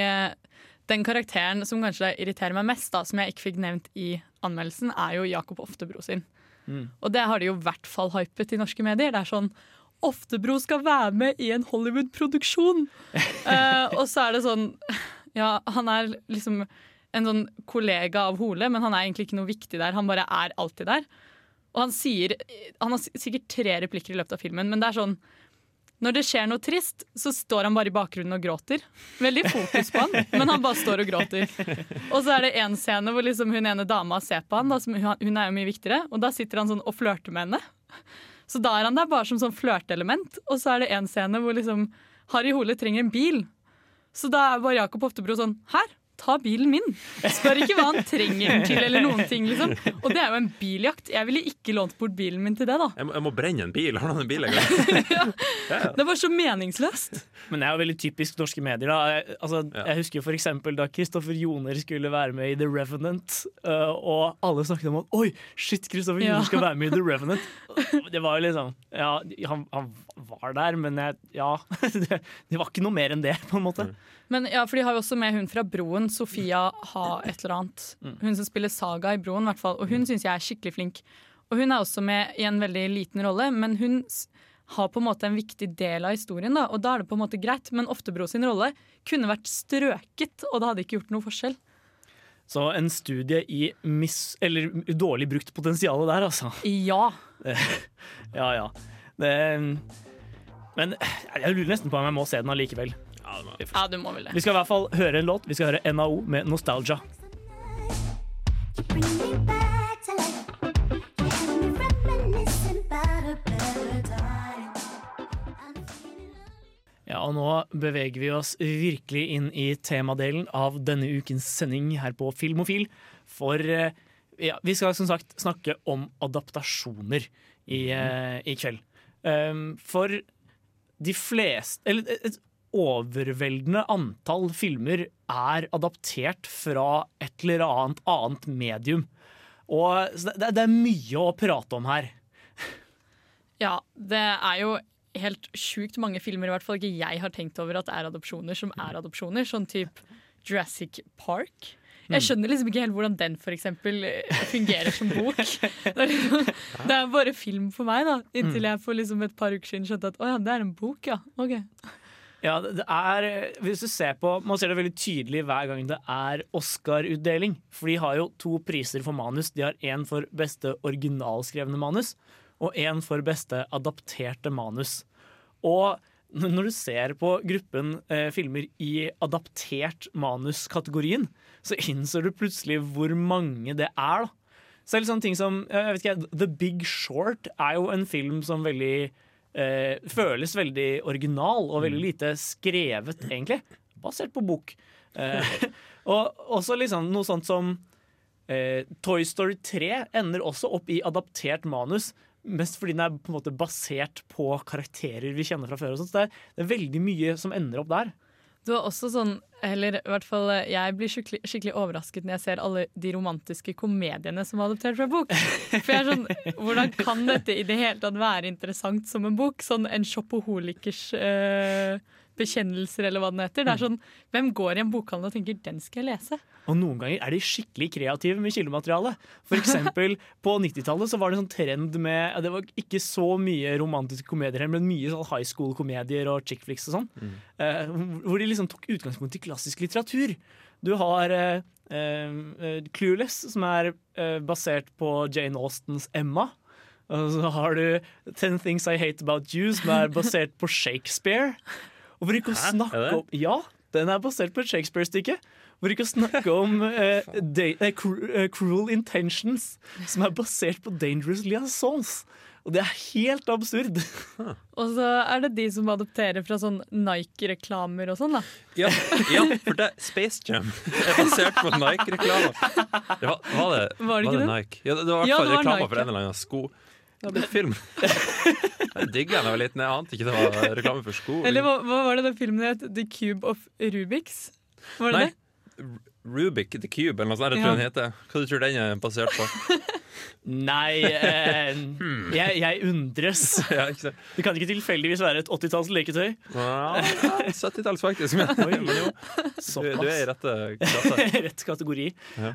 den karakteren som kanskje irriterer meg mest, da, som jeg ikke fikk nevnt i anmeldelsen, er jo Jakob Oftebro sin. Mm. Og det har de jo i hvert fall hypet i norske medier. Det er sånn Oftebro skal være med i en Hollywood-produksjon! uh, og så er det sånn Ja, han er liksom en sånn kollega av Hole, men han er egentlig ikke noe viktig der. Han bare er alltid der. Og han sier Han har sikkert tre replikker i løpet av filmen, men det er sånn Når det skjer noe trist, så står han bare i bakgrunnen og gråter. Veldig fokus på han, men han bare står og gråter. Og så er det en scene hvor liksom hun ene dama ser på han, da, som, hun er jo mye viktigere, og da sitter han sånn og flørter med henne. Så da er han der bare som sånn flørteelement. Og så er det en scene hvor liksom Harry Hole trenger en bil. Så da er bare Jakob Oftebro sånn Her, ta bilen min. Spør ikke hva han trenger den til, eller noen ting, liksom. Og det er jo en biljakt. Jeg ville ikke lånt bort bilen min til det, da. Jeg må, jeg må brenne en bil. Har du en bil engang? Det var så meningsløst. Men det er jo veldig typisk norske medier. da Jeg, altså, jeg husker f.eks. for eksempel da Kristoffer Joner skulle være med i The Revenant, øh, og alle snakket om at Oi, shit, Kristoffer Ja. Joner skal være med i The Revenant. Det var jo liksom Ja, han, han var der, men jeg, ja det, det var ikke noe mer enn det, på en måte. Men ja, for de har jo også med hun fra Broen, Sofia Ha et eller annet. Mm. Hun som spiller Saga i Broen, i hvert fall. Og hun syns jeg er skikkelig flink. Og hun er også med i en veldig liten rolle, men hun har på en måte en viktig del av historien, da, og da er det på en måte greit. Men Oftebro sin rolle kunne vært strøket, og det hadde ikke gjort noe forskjell. Så en studie i miss, eller dårlig brukt potensial der, altså. Ja. ja, ja. Det, men jeg lurer nesten på om jeg må se den allikevel. Ja, du må vel det. Vi skal i hvert fall høre en låt. Vi skal høre NAO med 'Nostalgia'. Ja, og nå beveger vi oss virkelig inn i temadelen av denne ukens sending her på Filmofil. For eh, ja, vi skal som sagt snakke om adaptasjoner i, eh, i kveld. Um, for de fleste Eller et overveldende antall filmer er adaptert fra et eller annet annet medium. Og det, det er mye å prate om her. Ja, det er jo helt sjukt mange filmer, i hvert fall ikke jeg har tenkt over at det er adopsjoner, som er adopsjoner. Sånn type Jurassic Park. Jeg Mm. skjønner liksom ikke helt hvordan den for eksempel fungerer som bok. Det er, liksom, det er bare film for meg, da. Inntil Mm. jeg for liksom et par uker siden skjønte at å ja, det er en bok, ja. Ok. Ja, det det er Hvis du ser på Man ser det veldig tydelig hver gang det er Oscar-utdeling. For de har jo to priser for manus. De har én for beste originalskrevne manus, og én for beste adapterte manus. Og når du ser på gruppen eh, filmer i adaptert manus-kategorien, så innser du plutselig hvor mange det er. da. Selv sånne ting som jeg vet ikke, The Big Short er jo en film som veldig eh, føles veldig original og veldig lite skrevet, egentlig. Basert på bok. Eh, og også liksom noe sånt som eh, Toy Story 3 ender også opp i adaptert manus. Mest fordi den er på en måte basert på karakterer vi kjenner fra før. Det, er, det er veldig mye som ender opp der. Det var også sånn, eller i hvert fall eh, jeg blir skikkelig, skikkelig overrasket når jeg ser alle de romantiske komediene som er adoptert fra bok. For jeg er sånn, Hvordan kan dette i det hele tatt være interessant som en bok? Sånn en shopoholikers eh, bekjennelser, eller hva den heter. Det er sånn, Hvem går i en bokhandel og tenker 'den skal jeg lese'? Og noen ganger er de skikkelig kreative med kildemateriale. For eksempel på 90-tallet så var det en sånn trend med Det var ikke så mye romantiske komedier, men mye sånn high school-komedier og chick flicks og sånn. eh, hvor de liksom tok utgangspunkt i klassisk litteratur. Du har eh, eh, Clueless, som er eh, basert på Jane Austens Emma. Og så har du Ten Things I Hate About You, som er basert på Shakespeare. Og ikke å Hæ? snakke Er det? om Ja, den er basert på et Shakespeare-stykke. Hvor ikke å snakke om eh, de, eh, cru- eh, Cruel Intentions, som er basert på Dangerous Liaisons. Og det er helt absurd. Og så er det de som adopterer fra sånn Nike-reklamer og sånn, da. Ja, ja, for det, Space Jam er basert på Nike-reklamer. Det var, var det, Var det ikke det? Nike? Ja, det, var i hvert fall reklame Nike. for en eller annen sko. Det har blitt film. Jeg digga da jeg var liten. Jeg ante ikke det var reklame for sko. Eller hva, hva var det den filmen het? The Cube of Rubiks? Var det Nei. det? Rubik the Cube, eller noe sånt. Jeg Ja. den heter. Hva du tror den er basert på? Nei, eh, jeg, jeg undres. Ja. Det kan ikke tilfeldigvis være et 80-talls leketøy. Ja, 70-talls, faktisk. Men, men jo, du, du er i rette klasse. Rett kategori. Ja.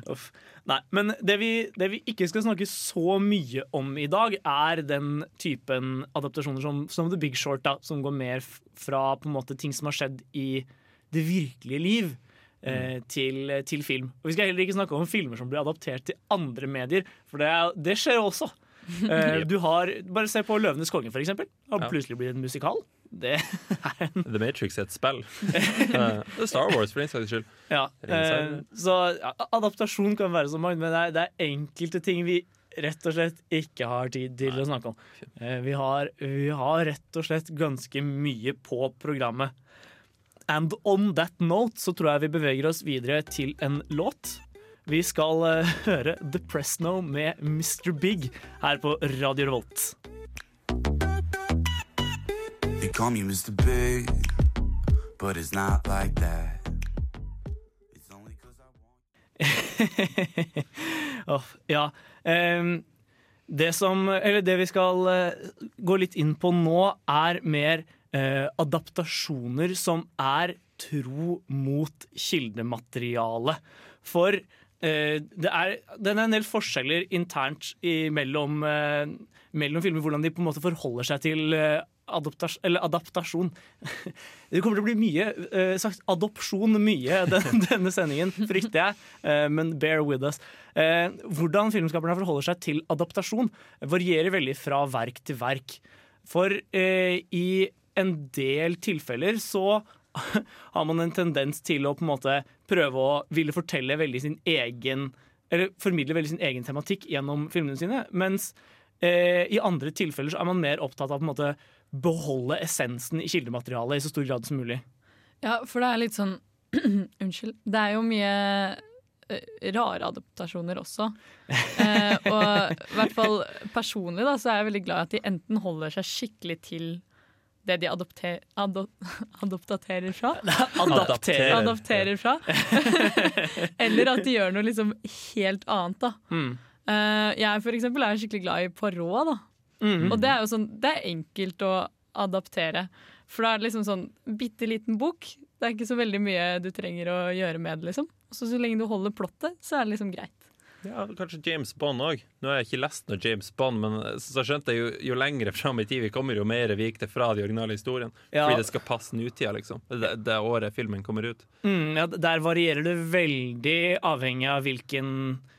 Nei, men det vi, det vi ikke skal snakke så mye om i dag, er den typen adaptasjoner som, som The Big Short, da, som går mer fra på en måte ting som har skjedd i det virkelige liv. Eh, til, til film. Og Vi skal heller ikke snakke om filmer som blir adaptert til andre medier, for det, det skjer også. Eh, du har, Bare se på 'Løvenes konge', for eksempel. Ja. plutselig blitt en musikal. Det er en The Matrix er et spill. Eh, Det Star Wars, for den saks skyld. Ja, eh, så ja, adaptasjon kan være så mange, men det er, det er enkelte ting vi rett og slett ikke har tid til å snakke om. Vi, har, vi har rett og slett ganske mye på programmet. And on that note så tror jeg vi beveger oss videre til en låt. Vi skal eh, høre The Presno med Mr. Big her på Radio Revolt. They call me Mr. Big, but it's not like that. Åh, ja. Ehm, det som Eller det vi skal uh, gå litt inn på nå, er mer uh, adaptasjoner som er tro mot kildemateriale. For det, er, det er en del forskjeller internt i, mellom, eh, mellom filmer, hvordan de på en måte forholder seg til eh, adoptas adaptasjon. Det kommer til å bli mye eh, sagt adopsjon mye den, denne sendingen, frykter jeg. Eh, men bear with us. Eh, hvordan filmskaperne forholder seg til adaptasjon, varierer veldig fra verk til verk. For eh, i en del tilfeller så har man en tendens til å på en måte prøve å ville fortelle veldig sin egen Eller formidle veldig sin egen tematikk gjennom filmene sine. Mens eh, i andre tilfeller så er man mer opptatt av på en måte beholde essensen i kildematerialet i så stor grad som mulig. Ja, for det er litt sånn Unnskyld. Det er jo mye eh, rare adaptasjoner også. Eh, og i hvert fall personlig da, så er jeg veldig glad i at de enten holder seg skikkelig til det de adopter, adop, adoptaterer fra. Adapterer. Adopterer fra. Eller at de gjør noe liksom helt annet. da. Mm. Uh, jeg for eksempel er skikkelig glad i Poirot. da. Mm. Og det er jo sånn, det er enkelt å adaptere. For da er det liksom sånn bitte liten bok. Det er ikke så veldig mye du trenger å gjøre med det. liksom. Så, så lenge du holder plottet, så er det liksom greit. Ja, Kanskje James Bond òg. Nå har jeg ikke lest noe James Bond, men så skjønte jeg jo, jo lenger fram i tid vi kommer, jo mer vik det fra de originale historiene. Ja. Fordi det skal passe nutida, liksom. Det, det året filmen kommer ut. Mm, ja, der varierer det veldig avhengig av hvilken,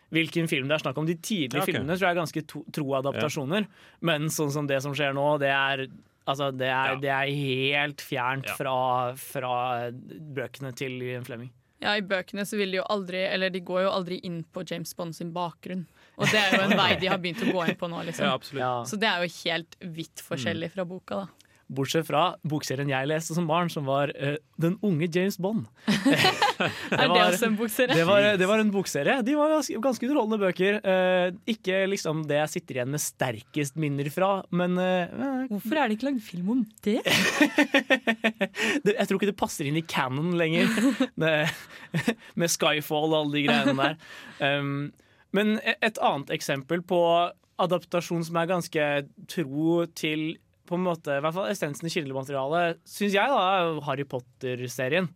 hvilken film det er snakk om. De tidlige Ja, ok. filmene tror jeg er ganske to, tro adaptasjoner, men sånn som det som skjer nå, det er Altså, det er, det er helt fjernt Ja. fra, fra bøkene til Flemming Fleming. Ja, I bøkene så vil de jo aldri Eller de går jo aldri inn på James Bond sin bakgrunn. Og det er jo en vei de har begynt å gå inn på nå. liksom. Ja. Ja. Så det er jo helt vidt forskjellig fra boka. da. Bortsett fra bokserien jeg leste som barn, som var uh, Den unge James Bond. Er det også en bokserie? Det var, det var en bokserie. De var ganske, ganske underholdende bøker. Uh, ikke liksom det jeg sitter igjen med sterkest minner fra, men uh, Hvorfor er det ikke lagd film om det? det, jeg tror ikke det passer inn i canon lenger, det, med Skyfall og alle de greiene der. Um, men et annet eksempel på adaptasjon som er ganske tro til på en måte, i hvert fall essensen i kildematerialet, syns jeg da er Harry Potter-serien.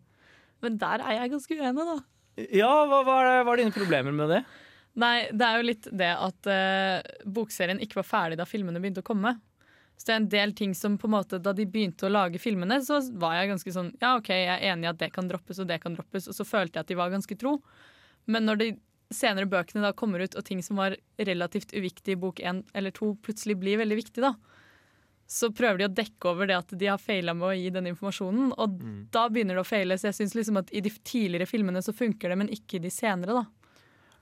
Men der er jeg ganske uenig, da. Ja, hva hva er, hva er dine problemer med det? Nei, det er jo litt det at uh, bokserien ikke var ferdig da filmene begynte å komme. Så det er en del ting som på en måte Da de begynte å lage filmene, så var jeg ganske sånn Ja, OK, jeg er enig i at det kan droppes, og det kan droppes. Og så følte jeg at de var ganske tro. Men når de senere bøkene da kommer ut, og ting som var relativt uviktig i bok én eller to, plutselig blir veldig viktig, da, så prøver de å dekke over det at de har feila med å gi den informasjonen. Og da begynner det å feile. Så jeg syns liksom at i de tidligere filmene så funker det, men ikke i de senere, da.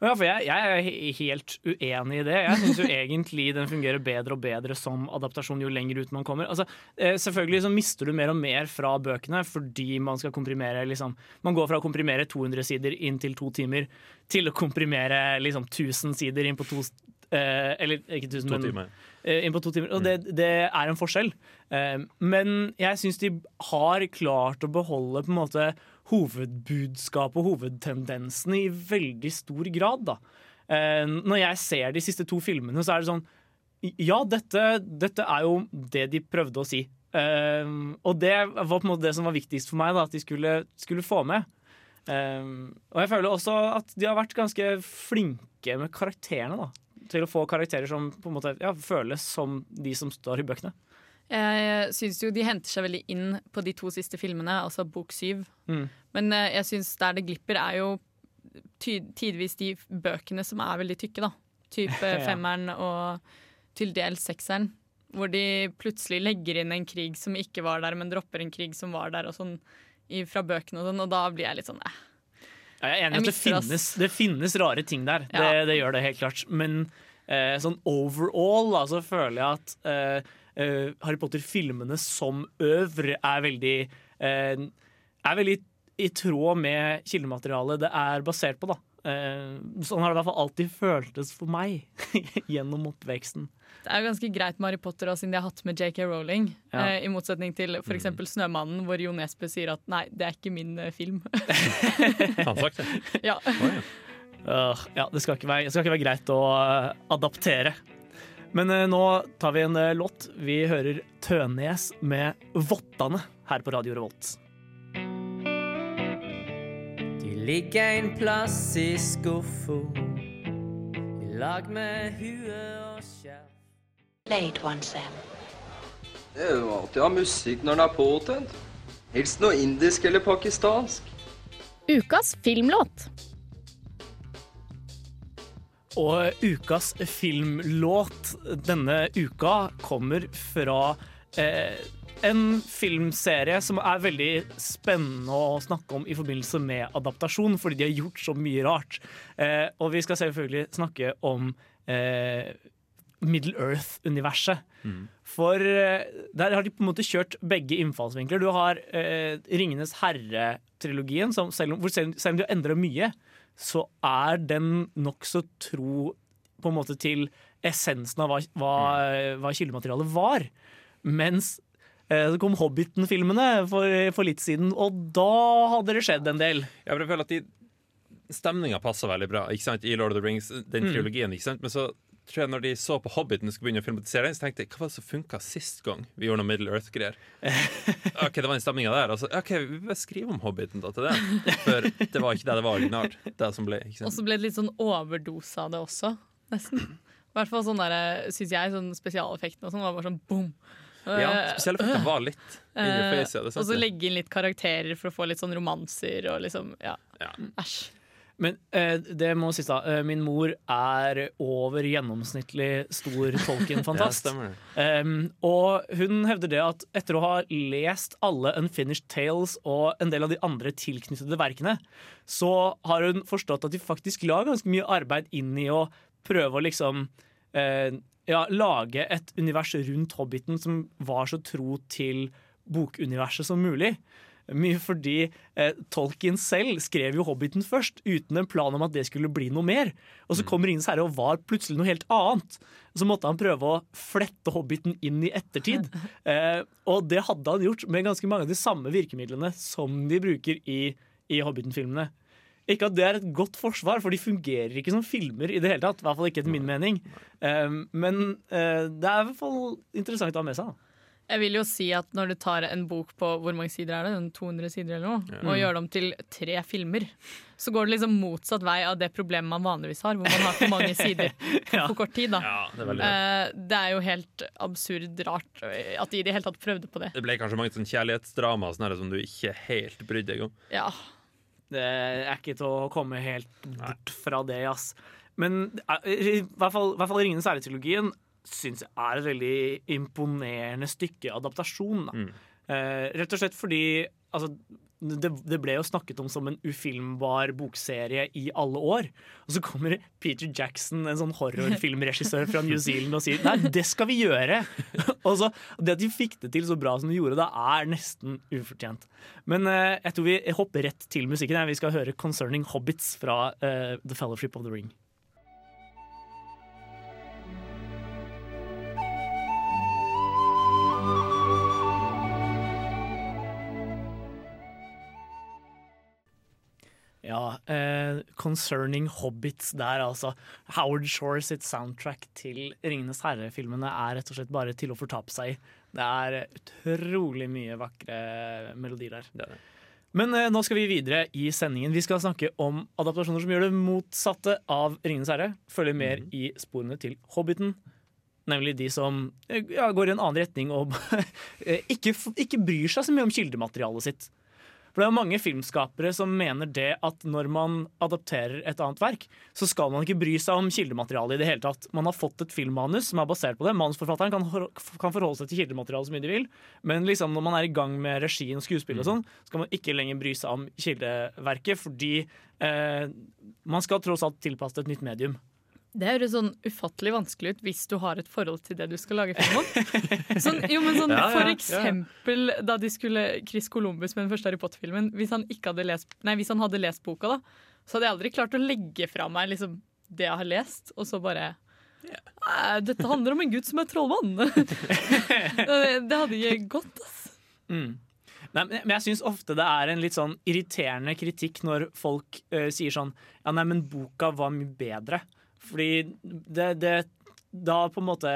Ja, for jeg, jeg er helt uenig i det. Jeg syns jo egentlig den fungerer bedre og bedre som adaptasjon jo lenger ut man kommer. Altså, eh, selvfølgelig så mister du mer og mer fra bøkene fordi man skal komprimere liksom, Man går fra å komprimere 200 sider inn til to timer til å komprimere liksom 1000 sider inn på to eh, Eller ikke 1000, To men timer. Eh, inn på to timer. Og det, det er en forskjell. Eh, men jeg syns de har klart å beholde på en måte hovedbudskapet og hovedtendensene i veldig stor grad. Da. Eh, når jeg ser de siste to filmene, så er det sånn Ja, dette, dette er jo det de prøvde å si. Og det var på en måte det som var viktigst for meg, da, at de skulle, skulle få med. Og jeg føler også at de har vært ganske flinke med karakterene. da til å få karakterer som på en måte ja, føles som de som står i bøkene. Jeg syns jo de henter seg veldig inn på de to siste filmene, altså bok syv. Mm. Men eh, jeg syns der det glipper, er jo tidvis de bøkene som er veldig tykke, da. Type Ja. femmeren og til dels sekseren. Hvor de plutselig legger inn en krig som ikke var der, men dropper en krig som var der, og sånn fra bøkene og sånn. Og da blir jeg litt sånn eh. Ja, Jeg er enig i at det finnes, det finnes rare ting der. Det, Ja. det gjør det helt klart. Men eh, sånn overall da, så føler jeg at eh, eh, Harry Potter-filmene som øvre er veldig eh, er veldig i tråd med kildematerialet det er basert på. da. Eh, sånn har det i hvert fall alltid føltes for meg gjennom oppveksten. Det er jo ganske greit med Harry Potter også, siden de har hatt med JK Rowling. Ja. Eh, I motsetning til f.eks. Snømannen, hvor Jo Nesbø sier at nei, det er ikke min eh, film. Han sagt det? ja. Oh, ja, det skal, ikke være, det skal ikke være greit å uh, adaptere. Men uh, nå tar vi en låt. Vi hører Tønes med 'Vottane' her på Radio Revolt. Ligger en plass i skuffa i lag med hue og skjerf. Det er jo alltid å ha musikk når den er påtent. Helst noe indisk eller pakistansk. Ukas filmlåt. Og ukas filmlåt denne uka kommer fra eh, en filmserie som er veldig spennende å snakke om i forbindelse med adaptasjon, fordi de har gjort så mye rart. Eh, og vi skal selvfølgelig snakke om eh, Middle Earth-universet. For eh, der har de på en måte kjørt begge innfallsvinkler. Du har eh, Ringenes herre-trilogien, selv hvor selv, selv om de har endra mye, så er den nokså tro på en måte til essensen av hva, hva, hva kildematerialet var. Mens så kom Hobbiten-filmene for, for litt siden, og da hadde det skjedd en del. Ja, for jeg føler at de Stemninga passer veldig bra ikke sant? i Lord of the Rings, den Mm. trilogien. ikke sant? Men så tror jeg når de så på Hobbiten og skulle begynne å filmatisere den, så tenkte jeg hva var det som funka sist gang vi gjorde noe Middle Earth-greier? Ok, det var den stemninga der. Altså, ok, Vi bør skrive om Hobbiten da til det. For det var ikke det det var originalt. Det som ble, ikke Og så ble det litt sånn overdose av det også, nesten. I hvert fall sånn der, syns jeg, sånn spesialeffekten og sånn var bare sånn boom. Ja, spesielt fordi den var litt inni eh, face. Ja, det er og så legge inn litt karakterer for å få litt sånn romanser og liksom Ja. Æsj. Men eh, det må sies da, eh, min mor er over gjennomsnittlig stor Tolkien-fantast. Ja, um, og hun hevder det at etter å ha lest alle Unfinished Tales og en del av de andre tilknyttede verkene, så har hun forstått at de faktisk la ganske mye arbeid inn i å prøve å liksom eh, ja, lage et univers rundt Hobbiten som var så tro til bokuniverset som mulig. Mye fordi eh, Tolkien selv skrev jo Hobbiten først, uten en plan om at det skulle bli noe mer. Og så kom Ringenes herre og var plutselig noe helt annet. Så måtte han prøve å flette Hobbiten inn i ettertid. Eh, og det hadde han gjort med ganske mange av de samme virkemidlene som de bruker i, i Hobbiten-filmene. Ikke at det er et godt forsvar, for de fungerer ikke som filmer i det hele tatt. I hvert fall ikke etter min mening. Eh, men uh, det er i hvert fall interessant å ha med seg. Da. Jeg vil jo si at når du tar en bok på hvor mange sider er det? 200 sider eller noe, mm. og gjør det om til tre filmer, så går det liksom motsatt vei av det problemet man vanligvis har, hvor man har for mange sider på kort tid. Da. det er Eh, det er jo helt absurd rart eh, at de i det hele tatt prøvde på det. Det ble kanskje mange sånn kjærlighetsdrama sånn her, som du ikke helt brydde deg om. Ja. Det er ikke til å komme helt bort fra det, ass. Men eh, i hvert fall, i hvert fall Ringenes ære'-trilogien syns jeg er et veldig imponerende stykke adaptasjon. Da. Eh, rett og slett fordi altså, det, det ble jo snakket om som en ufilmbar bokserie i alle år. Og så kommer Peter Jackson, en sånn horrorfilmregissør fra New Zealand, og sier nei, det skal vi gjøre! og så, Det at de fikk det til så bra som de gjorde, det er nesten ufortjent. Men eh, jeg tror vi hopper rett til musikken. Vi skal høre 'Concerning Hobbits' fra eh, The Fellowship of the Ring. Ja, eh, 'Concerning Hobbits' der, altså. Howard Shore sitt soundtrack til 'Ringenes herre'-filmene er rett og slett bare til å fortape seg i. Det er utrolig mye vakre melodier der. Men eh, nå skal vi videre i sendingen. Vi skal snakke om adaptasjoner som gjør det motsatte av 'Ringenes herre'. Følger mer i sporene til 'Hobbiten'. Nemlig de som eh, ja, går i en annen retning og eh, ikke, ikke bryr seg så mye om kildematerialet sitt. For det er mange filmskapere som mener det at når man adapterer et annet verk, så skal man ikke bry seg om kildematerialet i det hele tatt. Man har fått et filmmanus som er basert på det. Manusforfatteren kan, kan forholde seg til kildematerialet så mye de vil, men liksom når man er i gang med regien og skuespill og sånn, skal man ikke lenger bry seg om kildeverket, fordi eh, man skal tross alt tilpasse et nytt medium. Det høres sånn ufattelig vanskelig ut hvis du har et forhold til det du skal lage film om. Sånn, jo, men sånn, Ja, ja, for ja. eksempel da de skulle Chris Columbus med den første Harry Potter-filmen. Hvis, hvis han hadde lest boka, da, så hadde jeg aldri klart å legge fra meg liksom, det jeg har lest, og så bare Dette handler om en gutt som er trollmann! det, hadde ikke gått, ass. Mm. Nei, men men jeg syns ofte det er en litt sånn irriterende kritikk når folk uh, sier sånn Ja, nei, men boka var mye bedre. Fordi det, det Da på en måte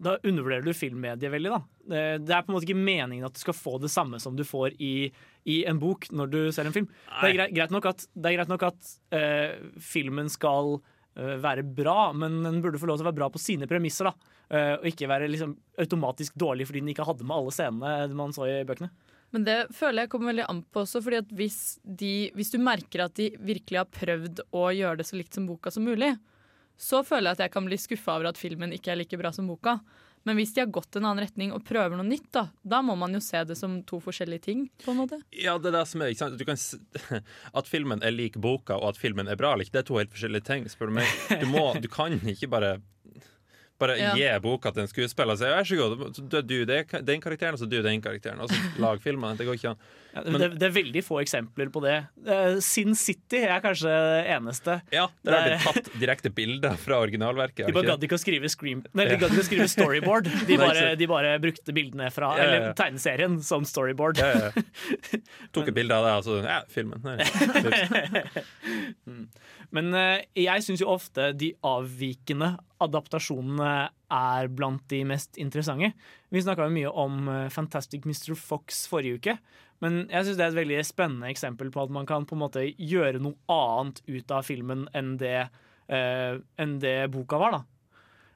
Da undervurderer du filmmediet veldig, da. Det, det er på en måte ikke meningen at du skal få det samme som du får i, i en bok når du ser en film. Det er greit, nok at, det er greit nok at uh, filmen skal uh, være bra, men den burde få lov til å være bra på sine premisser. da Uh, Og ikke være liksom automatisk dårlig fordi den ikke hadde med alle scenene man så i bøkene. Men det føler jeg kommer veldig an på også, fordi at hvis, de, hvis du merker at de virkelig har prøvd å gjøre det så likt som boka som mulig, så føler jeg at jeg kan bli skuffa over at filmen ikke er like bra som boka. Men hvis de har gått en annen retning og prøver noe nytt, da, da må man jo se det som to forskjellige ting. på en måte. Ja, det er det som er, ikke sant? Kan, at filmen er lik boka, og at filmen er bra eller ikke, det er to helt forskjellige ting. spør Du meg. Du, må, du kan ikke bare bare Ja. gi boka til en skuespiller og si 'vær så god, du er du den karakteren, og så du den karakteren', og så lag filmen. Det går ikke an. Ja, Men- det, det er veldig få eksempler på det. Eh, Sin City er kanskje det eneste. Ja, Der har Det- tatt direkte bilder fra originalverket. De bare gadd ikke? å skrive screen Nei, de gadd ikke å skrive storyboard. De bare, de bare brukte bildene fra Ja, ja. Eller tegneserien som storyboard. Tok et bilde av det, altså. ja, filmen. Mm. Men eh, jeg syns jo ofte de avvikende adaptasjonene er blant de mest interessante. Vi snakka mye om eh, Fantastic Mr. Fox forrige uke. Men jeg syns det er et veldig spennende eksempel på at man kan på en måte gjøre noe annet ut av filmen enn det, uh, enn det boka var. da.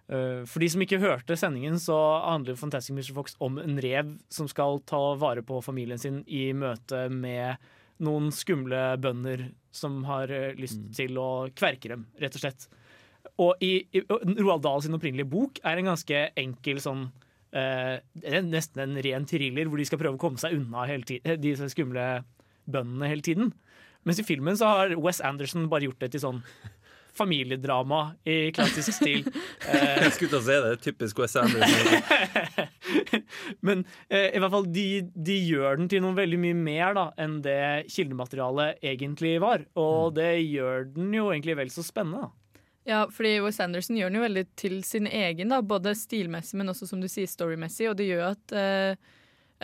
Eh, For de som ikke hørte sendingen, så handler Fantastic Mr. Fox om en rev som skal ta vare på familien sin i møte med noen skumle bønder som har eh, lyst til å kverke dem, rett og slett. Og i, i Roald Dahl sin opprinnelige bok er en ganske enkel sånn det er Nesten en ren thriller hvor de skal prøve å komme seg unna hele ti- eh, disse skumle bøndene hele tiden. Mens i filmen så har Wes Anderson bare gjort det til sånn familiedrama i klassisk stil. Eh, Jeg skulle til å si det. Typisk Wes Anderson. Men eh, i hvert fall de, de gjør den til noe veldig mye mer da, enn det kildematerialet egentlig var. Og det gjør den jo egentlig vel så spennende. Da. Ja, fordi Wes Anderson gjør den jo veldig til sin egen, da, både stilmessig, men også som du sier, storymessig. Og det gjør at eh,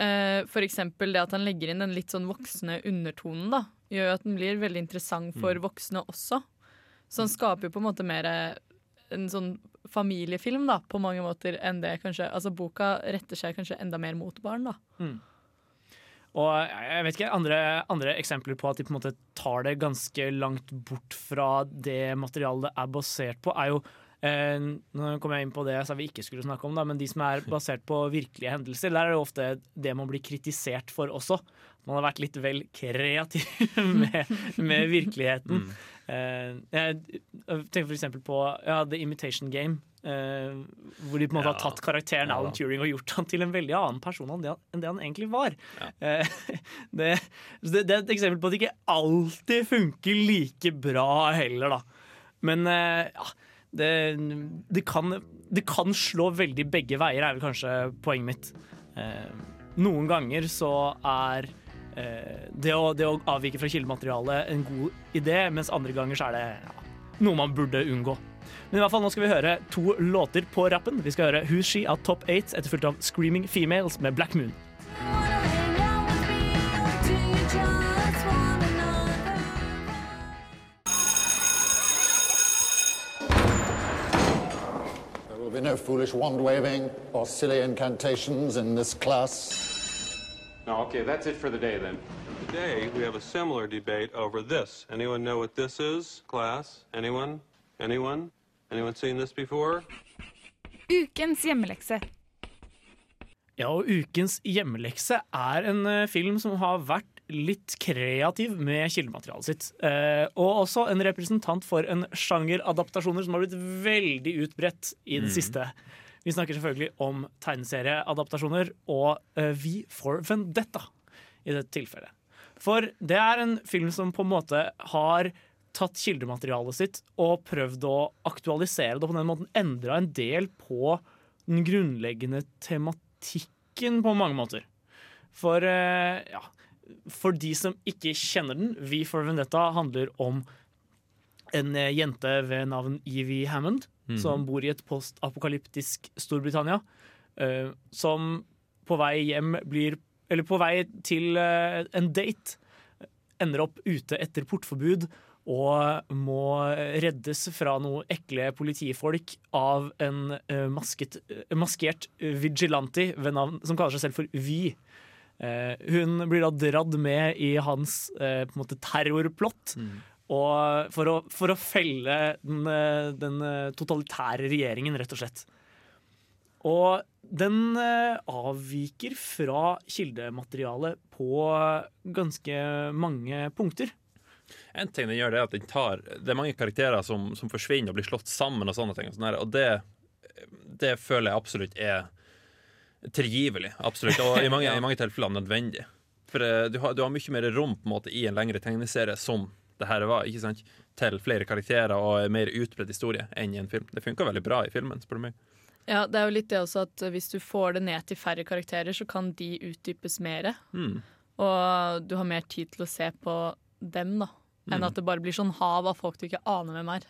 eh, eksempel det at han legger inn den litt sånn voksne undertonen, da, gjør at den blir veldig interessant for voksne også. Så han skaper jo på en måte mer eh, en sånn familiefilm, da, på mange måter, enn det kanskje Altså boka retter seg kanskje enda mer mot barn, da. Og jeg vet ikke, andre, andre eksempler på at de på en måte tar det ganske langt bort fra det materialet det er basert på, er jo eh, Nå kom jeg inn på det jeg sa vi ikke skulle snakke om, da, men de som er basert på virkelige hendelser. Der er det jo ofte det man blir kritisert for også. Man har vært litt vel kreativ med, med virkeligheten. Eh, jeg tenker for eksempel på ja, The Imitation Game. Eh, hvor de på en måte har tatt karakteren Ja. Alan Turing og gjort han til en veldig annen person enn det han, enn det han egentlig var. Eh, det, det, det er et eksempel på at det ikke alltid funker like bra heller, da. Men uh, ja, det, det, kan, det kan slå veldig begge veier, er vel kanskje poenget mitt. Noen ganger så er det, å, det å avvike fra kildematerialet en god idé, mens andre ganger så er det ja, noe man burde unngå. Men i hvert fall nå skal vi høre to låter på rappen. Vi skal høre Who's She av Top 8, etterfulgt av Screaming Females med Black Moon. There will be no foolish wand waving or silly incantations in this class. No, okay, that's it for the day then. Today, we have a similar debate over this. Anyone know what this is, class? Anyone? Anyone? Anyone seen this before? Ukens hjemmelekse. Ja, og ukens hjemmelekse er en eh, film som har vært litt kreativ med kildematerialet sitt. Eh, og også en representant for en sjangeradaptasjoner som har blitt veldig utbredt i det Mm. siste. Vi snakker selvfølgelig om tegneserieadaptasjoner og Vi V for Vendetta i dette tilfellet. For det er en film som på en måte har tatt kildematerialet sitt og prøvd å aktualisere det, og på den måten endra en del på den grunnleggende tematikken på mange måter. For, eh, ja, for de som ikke kjenner den, Vi for Vendetta handler om en eh, jente ved navn Evie Hammond, mm. som bor i et postapokalyptisk Storbritannia, eh, som på vei hjem blir Eller på vei til en date ender opp ute etter portforbud og må reddes fra noen ekle politifolk av en eh, masket, eh, maskert vigilante ved navn, som kaller seg selv for Vy. Eh, hun blir da dratt med i hans måte terrorplott. Og for, å, for å felle den, den totalitære regjeringen, rett og slett. Og den avviker fra kildematerialet på ganske mange punkter. En ting den gjør, det er at den tar Det er mange karakterer som, som forsvinner og blir slått sammen, og sånne ting. Og, sånne, og det, det føler jeg absolutt er tilgivelig. Absolutt. Og i mange, i mange tilfeller nødvendig. For eh, du har, du har mye mer rom på en måte i en lengre tegneserie som det her var, ikke sant? til flere karakterer og mer utbredt historie enn i en film. Det funka veldig bra i filmen, spør du meg. Ja, det er jo litt det også at hvis du får det ned til færre karakterer, så kan de utdypes mer. Mm. Og du har mer tid til å se på dem, da. Enn Mm. at det bare blir sånn hav av folk du ikke aner hvem er.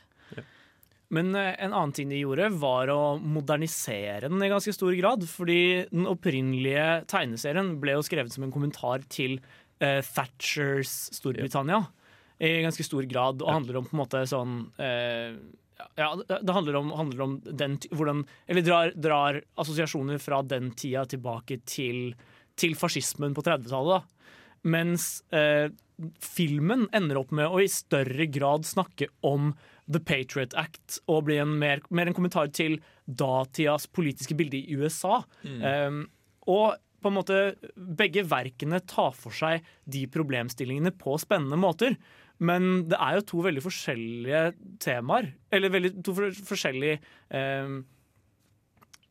Men eh, en annen ting de gjorde, var å modernisere den i ganske stor grad. Fordi den opprinnelige tegneserien ble jo skrevet som en kommentar til uh, Thatchers Storbritannia. I ganske stor grad, og handler om på en måte sånn uh, ja, det handler om, handler om den, hvordan Eller drar, drar assosiasjoner fra den tida tilbake til, til fascismen på 30-tallet. da. Mens eh, filmen ender opp med å i større grad snakke om The Patriot Act og bli en mer, mer en kommentar til datidas politiske bilde i USA. Mm. Um, og på en måte begge verkene tar for seg de problemstillingene på spennende måter. Men det er jo to veldig forskjellige temaer. Eller veldig, to for, forskjellige um,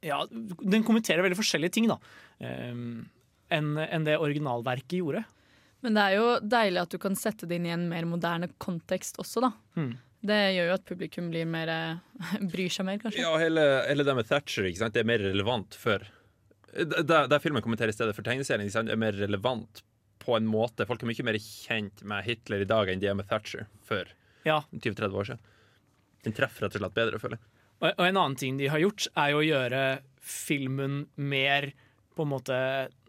Ja, den kommenterer veldig forskjellige ting, da. Um, enn enn det originalverket gjorde. Men det er jo deilig at du kan sette det inn i en mer moderne kontekst også, da. Mm. Det gjør jo at publikum blir mer eh, bryr seg mer, kanskje. Ja, hele, hele det med Thatcher ikke sant? Det er mer relevant for Der, der filmen kommenterer i stedet for tegneserien, ikke sant? er mer relevant på en måte. Folk er mye mer kjent med Hitler i dag enn de er med Thatcher før Ja. 20-30 år siden. Den treffer rett og slett bedre, føler jeg. Og, og en annen ting de har gjort, er jo å gjøre filmen mer på en måte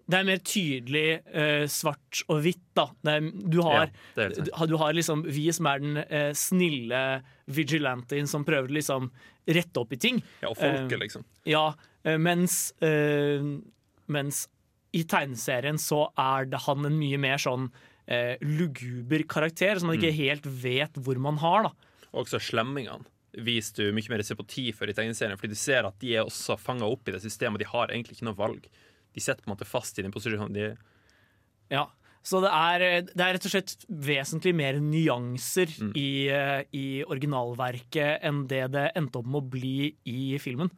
Det er mer tydelig eh, svart og hvitt, da. Det er, du, har, Ja, er du, har- liksom vi som er den eh, snille vigilanten som prøver å liksom rette opp i ting. Ja, og folket, Eh, liksom. Ja, eh, mens, eh, mens i tegneserien så er det han en mye mer sånn eh, luguber karakter, som man ikke Mm. helt vet hvor man har, da. Og også slemmingene viser du mye mer sympati for i tegneserien, fordi du ser at de er også fanga opp i det systemet. De har egentlig ikke noe valg. De setter på en måte fast i den posisjonen de. Ja, så det er, det er rett og slett vesentlig mer nyanser i, eh, i originalverket enn det det endte opp med å bli i filmen.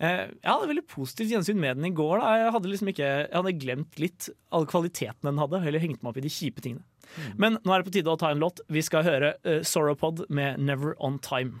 Eh, Jeg hadde veldig positivt gjensyn med den i går. Da. Jeg hadde liksom ikke, jeg hadde glemt litt all kvaliteten den hadde, heller hengt meg opp i de kjipe tingene. Men nå er det på tide å ta en låt. Vi skal høre uh, Sorrowpod med 'Never On Time'.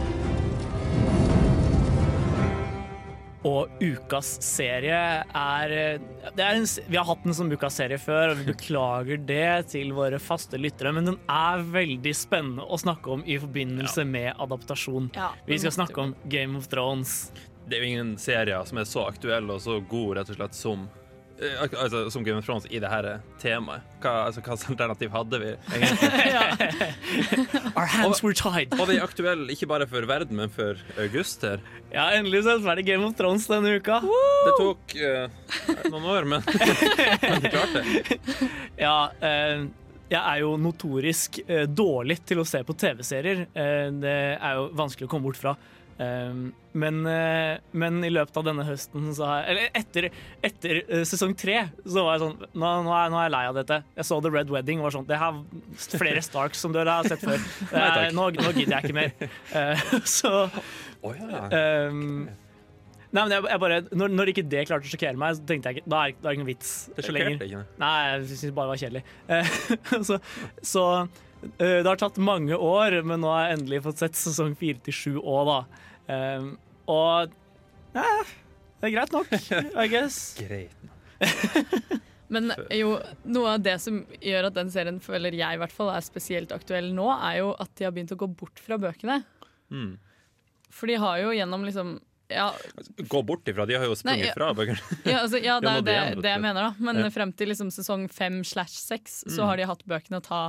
Og ukas serie er, det er en, Vi har hatt den som ukas serie før, og vi beklager det til våre faste lyttere, men den er veldig spennende å snakke om i forbindelse med adaptasjon. Ja, vi skal snakke om Game of Thrones. Det er jo ingen serier som er så aktuelle og så gode rett og slett som altså, som Game of Thrones i det her temaet. Hva, altså, hva alternativ hadde vi egentlig? Our hands were tied. Og det er aktuell ikke bare for verden, men for August her. Ja, endelig så er det ferdig Game of Thrones denne uka. Det tok uh, noen år, men, men vi klarte det. Ja, uh, jeg er jo notorisk eh, dårlig til å se på TV-serier. Eh, det er jo vanskelig å komme bort fra. Eh, men, eh, men i løpet av denne høsten, så har jeg, eller etter, etter eh, sesong tre, så var jeg sånn nå, nå, er, nå er jeg lei av dette. Jeg så The Red Wedding og var sånn Det har flere Starks som dere har sett før. Nei, er, nå, nå gidder jeg ikke mer. Eh, så oh, ja. um, Nei, men jeg, jeg bare, når, når ikke det klarte å sjokkere meg, så tenkte jeg ikke, da er, da er det ingen vits Det lenger. ikke, nei. Jeg syns det var kjedelig. Eh, så så det har tatt mange år, men nå har jeg endelig fått sett sesong fire til sju òg, da. Ehm, og ja, det er greit nok, I guess. Greit. nok. Men jo, noe av det som gjør at den serien føler jeg i hvert fall er spesielt aktuell nå, er jo at de har begynt å gå bort fra bøkene. Mm. For de har jo gjennom liksom ja, Gå bort ifra. De har jo sprunget Nei, ja. fra bøkene. ja, altså, ja, det er det, det jeg mener, da. Men Ja. frem til liksom sesong fem slash seks så Mm. har de hatt bøkene å ta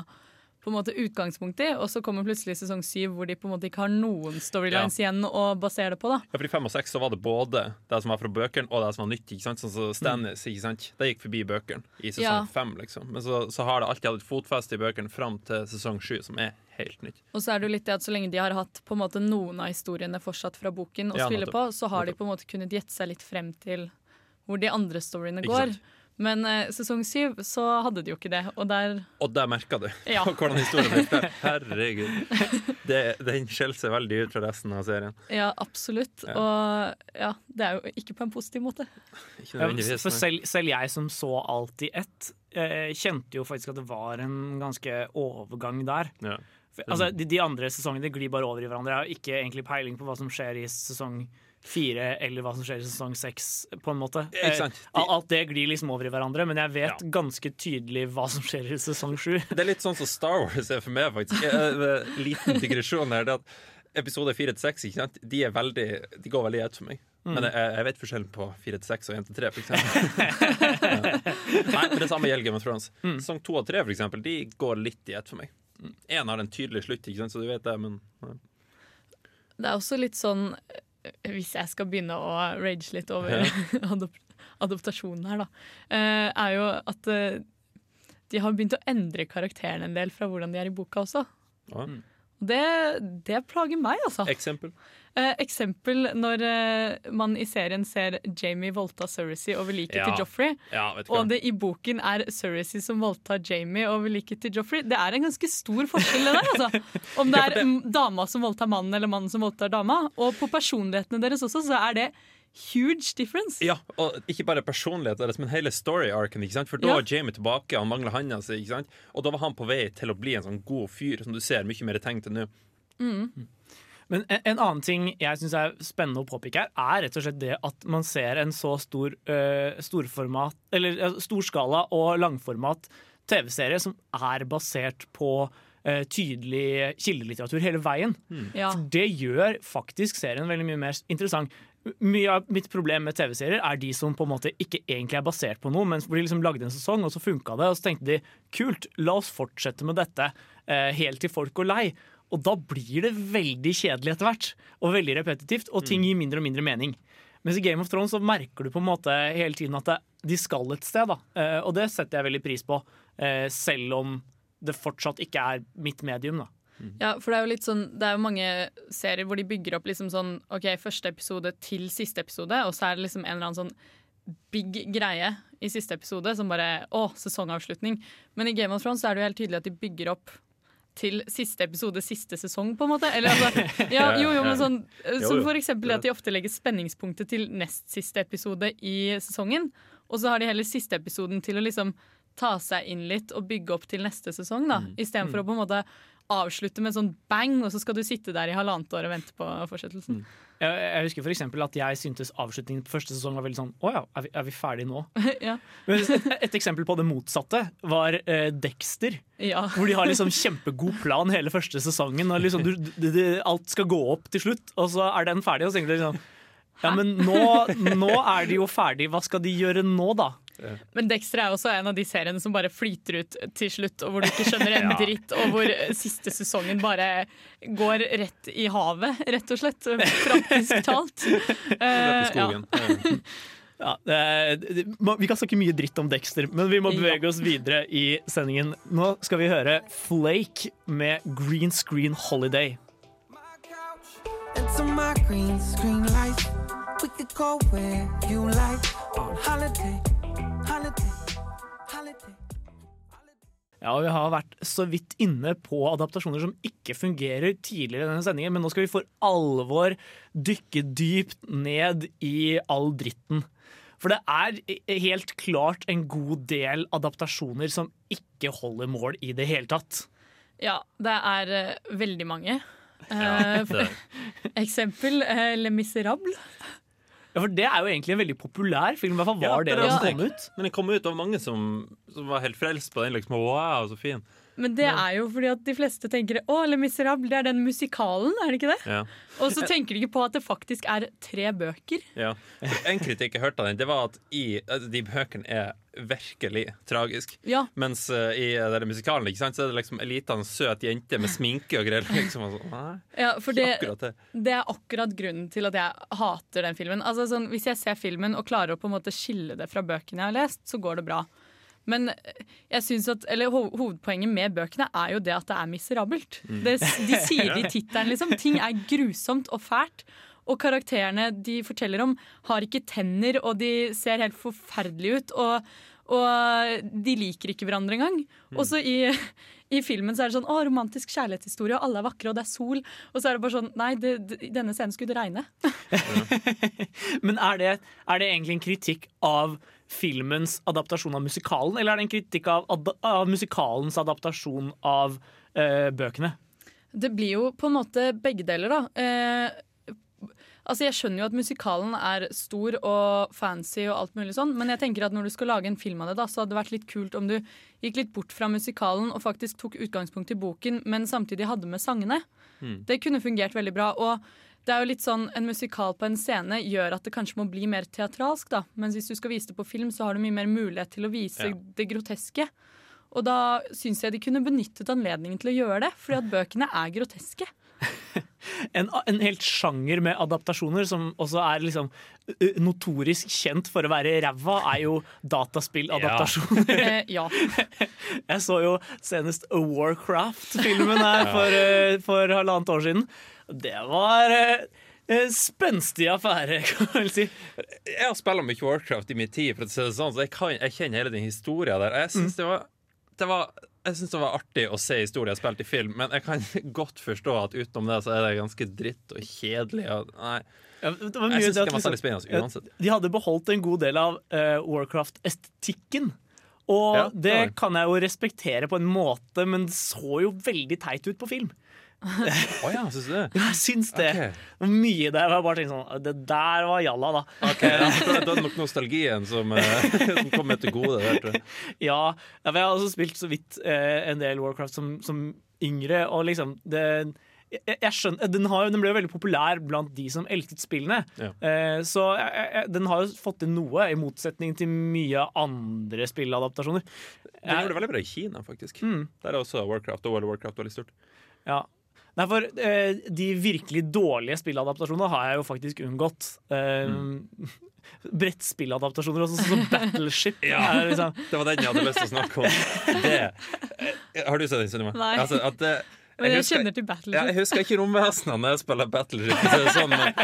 på en måte utgangspunkt i, og så kommer plutselig sesong syv hvor de på en måte ikke har noen storylines igjen å basere det på. da Ja, for I fem og seks så var det både det som var fra bøkene, og det som var nytt. ikke sant? Sånn som Stannis, ikke sant? Det gikk forbi bøkene i sesong Ja. fem, liksom. Men så, så har det alltid hatt et fotfeste i bøkene fram til sesong sju, som er helt nytt. Og så er det jo litt det at så lenge de har hatt på en måte noen av historiene fortsatt fra boken å Ja, spille på, så har de på en måte kunnet gjette seg litt frem til hvor de andre storyene går. Men eh, sesong syv så hadde de jo ikke det, og der Og der merka du Ja. hvordan historien gikk. Herregud. Det, den skjeller seg veldig ut fra resten av serien. Ja, absolutt. Ja. Og ja, det er jo ikke på en positiv måte. Ikke Ja, nødvendigvis. for selv, selv jeg som så alt i ett, eh, kjente jo faktisk at det var en ganske overgang der. Ja. For, altså, de, de andre sesongene glir bare over i hverandre. Jeg har ikke egentlig peiling på hva som skjer i sesong fire, eller hva som skjer i sesong seks, på en måte. Ikke Eh, Alt det glir liksom over i hverandre, men jeg vet ganske tydelig hva som skjer i sesong sju. Det er litt sånn som Star Wars er for meg, faktisk. En Liten digresjon her. Det at episode fire til seks ikke sant? De, er veldig, de går veldig i ett for meg. Mm. Men jeg, jeg vet forskjellen på fire til seks og én til tre, for eksempel. ja. Nei, men det samme gjelder Game of Thrones. Mm. Sesong to og tre, for eksempel, de går litt i ett for meg. Én har en tydelig slutt, ikke sant? så du vet det, men ja. Det er også litt sånn eh, Hvis jeg skal begynne å rage litt over adop adoptasjonen her, da, eh, er jo at eh, de har begynt å endre karakterene en del fra hvordan de er i boka også. Ja. Det, det plager meg, altså. Eksempel. Eh, eksempel når eh, man i serien ser Jamie voldta Cersei over liket Ja. til Joffrey. Ja. Og det i boken er Cersei som voldtar Jamie over liket til Joffrey. Det er en ganske stor forskjell, det der. Altså. Om det er det- mm, dama som voldtar mannen, eller mannen som voldtar dama. Og på personlighetene deres også, så er det huge difference. Ja, og ikke bare personlighet deres, men hele story-arken. For da Ja. var Jamie tilbake, han mangla handa si, og da var han på vei til å bli en sånn god fyr, som du ser mye mer tegn til nå. Mm. Men en, en annen ting jeg syns er spennende å påpeke her, er rett og slett det at man ser en så stor uh, storformat, eller storskala og langformat TV-serie som er basert på øh, tydelig kildelitteratur hele veien. Ja. For det gjør faktisk serien veldig mye mer interessant. Mye av mitt problem med TV-serier er de som på en måte ikke egentlig er basert på noe, men hvor de liksom lagde en sesong, og så funka det, og så tenkte de kult, la oss fortsette med dette eh, helt til folk går lei. Og da blir det veldig kjedelig etter hvert, og veldig repetitivt, og ting gir mindre og mindre mening. Mens i Game of Thrones så merker du på en måte hele tiden at de skal et sted, da. Eh, og det setter jeg veldig pris på, eh, selv om det fortsatt ikke er mitt medium, da. Ja, for det er jo litt sånn Det er jo mange serier hvor de bygger opp liksom sånn OK, første episode til siste episode, og så er det liksom en eller annen sånn big greie i siste episode som bare Å, sesongavslutning. Men i Game of Thrones så er det jo helt tydelig at de bygger opp til siste episode, siste sesong, på en måte. Eller altså Ja, jo, jo, men sånn Som for eksempel at de ofte legger spenningspunktet til nest siste episode i sesongen, og så har de heller siste episoden til å liksom ta seg inn litt og bygge opp til neste sesong, da. Istedenfor å på en måte avslutte med en sånn bang, og så skal du sitte der i halvannet år og vente på fortsettelsen. Jeg, jeg husker eksempel at jeg syntes avslutningen på første sesong var veldig sånn Å ja, er vi, er vi ferdige nå? ja. Men et, et eksempel på det motsatte var eh, Dexter. Ja. Hvor de har liksom kjempegod plan hele første sesongen. Og liksom du, du, du, alt skal gå opp til slutt, og så er den ferdig. Og så tenker du liksom Ja, men nå, nå er de jo ferdig. Hva skal de gjøre nå, da? Men Dexter er også en av de seriene som bare flyter ut til slutt, og hvor du ikke skjønner en Ja. dritt, og hvor siste sesongen bare går rett i havet, rett og slett. Praktisk talt. Rett i Eh, skogen. ja. Ja, det er, det, vi kan snakke mye dritt om Dexter, men vi må bevege oss videre i sendingen. Nå skal vi høre Flake med Green Screen Holiday. My green screen life. We could go where you like on holiday. Ja, Vi har vært så vidt inne på adaptasjoner som ikke fungerer tidligere i denne sendingen, men nå skal vi for alvor dykke dypt ned i all dritten. For det er helt klart en god del adaptasjoner som ikke holder mål i det hele tatt. Ja, det er eh, veldig mange. Ja, Eh, det eksempel uh, Le Miserable. Ja, For det er jo egentlig en veldig populær film. I hvert fall var det da den kom ut. Men den kom ut av mange som, som var helt frelst på den. Liksom, wow, så fin. Men det er jo fordi at de fleste tenker å, Le Miserable, det er den musikalen, er det ikke det? Ja. Og så tenker de ikke på at det faktisk er tre bøker. Ja. En kritikk jeg hørte av den, det var at i, altså, de bøkene er virkelig tragisk. Ja. Mens eh, i den musikalen ikke sant, så er det liksom en liten søt jente med sminke og greier. Liksom, og sånn, nei, Ja, for det, det. det er akkurat grunnen til at jeg hater den filmen. Altså sånn, Hvis jeg ser filmen og klarer å på en måte skille det fra bøkene jeg har lest, så går det bra. Men eh, jeg synes at, eller ho hovedpoenget med bøkene er jo det at det er miserabelt. Mm. Det, de sier det i tittelen, liksom. Ting er grusomt og fælt. Og karakterene de forteller om, har ikke tenner, og de ser helt forferdelige ut. Og, og de liker ikke hverandre engang. Og så i, i filmen så er det sånn å, romantisk kjærlighetshistorie, og alle er vakre, og det er sol. Og så er det bare sånn Nei, det, det, i denne scenen skulle det regne. Men er det, er det egentlig en kritikk av filmens adaptasjon av musikalen, eller er det en kritikk av, ad, av musikalens adaptasjon av eh, bøkene? Det blir jo på en måte begge deler, da. Eh, altså Jeg skjønner jo at musikalen er stor og fancy, og alt mulig sånn, men jeg tenker at når du skal lage en film av det, da, så hadde det vært litt kult om du gikk litt bort fra musikalen og faktisk tok utgangspunkt i boken, men samtidig hadde med sangene. Mm. Det kunne fungert veldig bra. og det er jo litt sånn, En musikal på en scene gjør at det kanskje må bli mer teatralsk. da. Mens hvis du skal vise det på film, så har du mye mer mulighet til å vise Ja. det groteske. Og da syns jeg de kunne benyttet anledningen til å gjøre det, fordi at bøkene er groteske. En, en helt sjanger med adaptasjoner som også er liksom notorisk kjent for å være ræva, er jo dataspilladaptasjoner. Eh, ja. Jeg så jo senest Warcraft-filmen her for, for halvannet år siden. Det var ø, ø, spenstig affære, kan man si. Jeg har spilt mye Warcraft i min tid, for å si det sånn, så jeg, kan, jeg kjenner hele den historien der. Jeg syns det det synes det var artig å se historier spilt i film, men jeg kan godt forstå at utenom det så er det ganske dritt og kjedelig. Og, nei. Ja, det var mye jeg syns det det var særlig liksom- spennende uansett. De hadde beholdt en god del av uh, Warcraft-estetikken. Og Ja, det det det. kan jeg jo respektere på en måte, men det så jo veldig teit ut på film. Å ja, syns du det? Ja, jeg syns det. Okay. Mye der var bare tenkte sånn Det der var jalla, da. Ok, ja, Det er nok nostalgien som, som kom meg til gode. Der, jeg. Ja, jeg har også spilt så vidt eh, en del Warcraft som, som yngre, og liksom det, jeg, jeg skjønner, den, har, den ble veldig populær blant de som elsket spillene. Ja. Eh, så jeg, jeg, den har jo fått til noe, i motsetning til mye andre spilladaptasjoner. Den gjorde det veldig bra i Kina, faktisk. Mm. Der er også Warcraft og World of Warcraft veldig stort. Ja. Nei, for eh, de virkelig dårlige spilladaptasjonene har jeg jo faktisk unngått. Eh, Brettspilladaptasjoner også, sånn som Battleship. Ja, er liksom, det var den jeg hadde lyst til å snakke om. Det, eh, har du sett den, Sunniva? Altså, at det, Men jeg husker- kjenner til Battleship. Ja, jeg husker ikke romvesenene når jeg spiller Battleship. si Sånn, men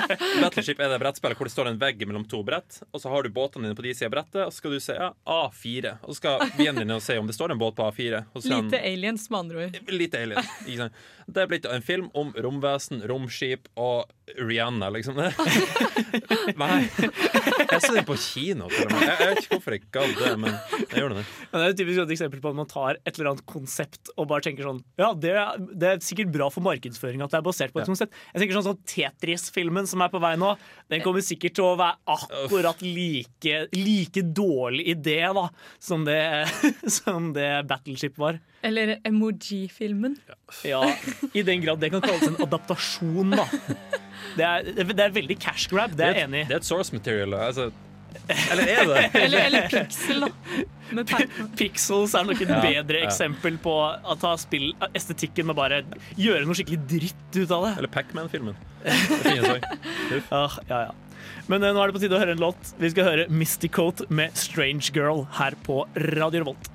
Battleship er det brettspillet hvor det står en vegg mellom to brett, og så har du båtene dine på de sida av brettet, og så skal du se ja, A4. Og så skal vennene dine se om det står en båt på A4. Og så er han- Lite aliens, med andre ord. Lite aliens. Ikke sant? Det er blitt en film om romvesen, romskip og Rihanna, liksom. Nei. Jeg så den på kino. Jeg, jeg vet ikke hvorfor jeg gadd det, men jeg gjorde det. Men det er jo typisk et eksempel på at man tar et eller annet konsept og bare tenker sånn Ja, det, er- det er sikkert bra for markedsføring at det er basert på et Ja. konsept. Jeg tenker sånn sånn Tetris-filmen som er på vei nå, den kommer sikkert til å være akkurat like, like dårlig idé da som det, som det Battleship var. Eller emoji-filmen. Ja, I den grad det kan kalles en adaptasjon, da. Det er, det er veldig cash grab, det er jeg enig i. Det er et source material. Altså, eller er det? Eller, eller Pixel, da. Pixels er nok et Ja, bedre ja. eksempel på å ta spill, estetikken og bare gjøre noe skikkelig dritt ut av det. Eller Pacman-filmen. Ah, ja, ja. Men eh, nå er det på tide å høre en låt. Vi skal høre Mysticote med 'Strange Girl' her på Radio Revolt.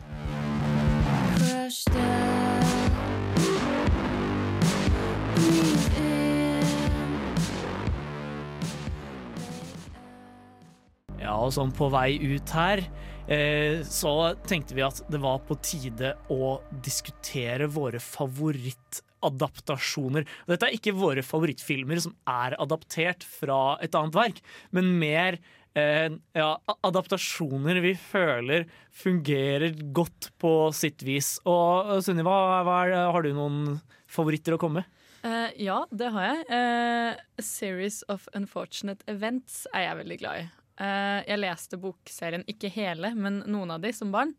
Og sånn på vei ut her, eh, så tenkte vi at det var på tide å diskutere våre favorittadaptasjoner. Dette er ikke våre favorittfilmer som er adaptert fra et annet verk, men mer eh, ja, adaptasjoner vi føler fungerer godt på sitt vis. Og Sunniva, har du noen favoritter å komme med? Uh, ja, det har jeg. Uh, Series of Unfortunate Events er jeg veldig glad i. Eh, jeg leste bokserien, ikke hele, men noen av de som barn.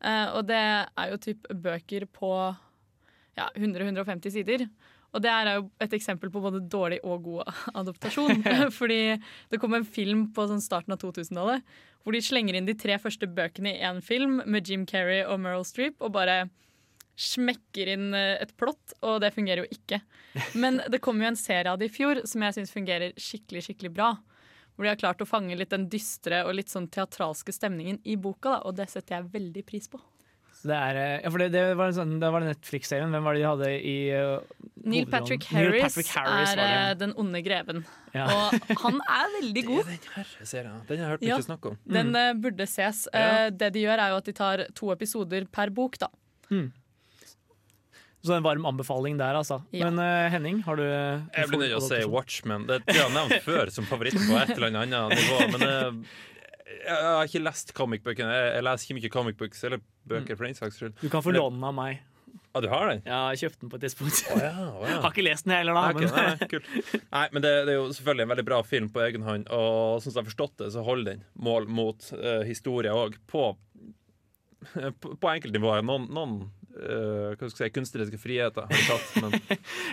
Eh, og det er jo typ bøker på ja, 100-150 sider. Og det er jo et eksempel på både dårlig og god adoptasjon. Fordi det kom en film på sånn starten av 2000-tallet hvor de slenger inn de tre første bøkene i én film med Jim Carrey og Meryl Streep, og bare smekker inn eh, et plott, og det fungerer jo ikke. Men det kom jo en serie av det i fjor som jeg syns fungerer skikkelig skikkelig bra. Hvor de har klart å fange litt den dystre og litt sånn teatralske stemningen i boka, da, og det setter jeg veldig pris på. Det, er, eh, ja, for det, det var, sånn, det var Netflix-serien. Hvem var det de hadde i uh, Neil Patrick hovedrollen? Neil Patrick Harris er eh, den onde greven. Ja. Og han er veldig god. Det, Den har jeg hørt Ja, mye snakk om. Den uh, burde ses. Uh, det de gjør, er jo at de tar to episoder per bok, da. Så en varm anbefaling der, altså. Ja. Men uh, Henning, har du Jeg blir nødt til å si Watchmen. Det har jeg nevnt før som favoritt på et eller annet nivå. Men uh, jeg har ikke lest comic-bøkene. Jeg, jeg leser ikke mye comic books eller bøker for den saks skyld. Du kan få låne den av meg. Ah, du har den? Ja, jeg kjøpte den på et tidspunkt. ja, oh, ja. Har ikke lest den heller, da. Nei, men, nei, nei, kult. Nei, men det, det er jo selvfølgelig en veldig bra film på egen hånd, og sånn som jeg har forstått det, så holder den mål mot uh, historie òg, på, på, på enkeltnivåer. Noen, noen skal si, kunstneriske friheter har tatt, men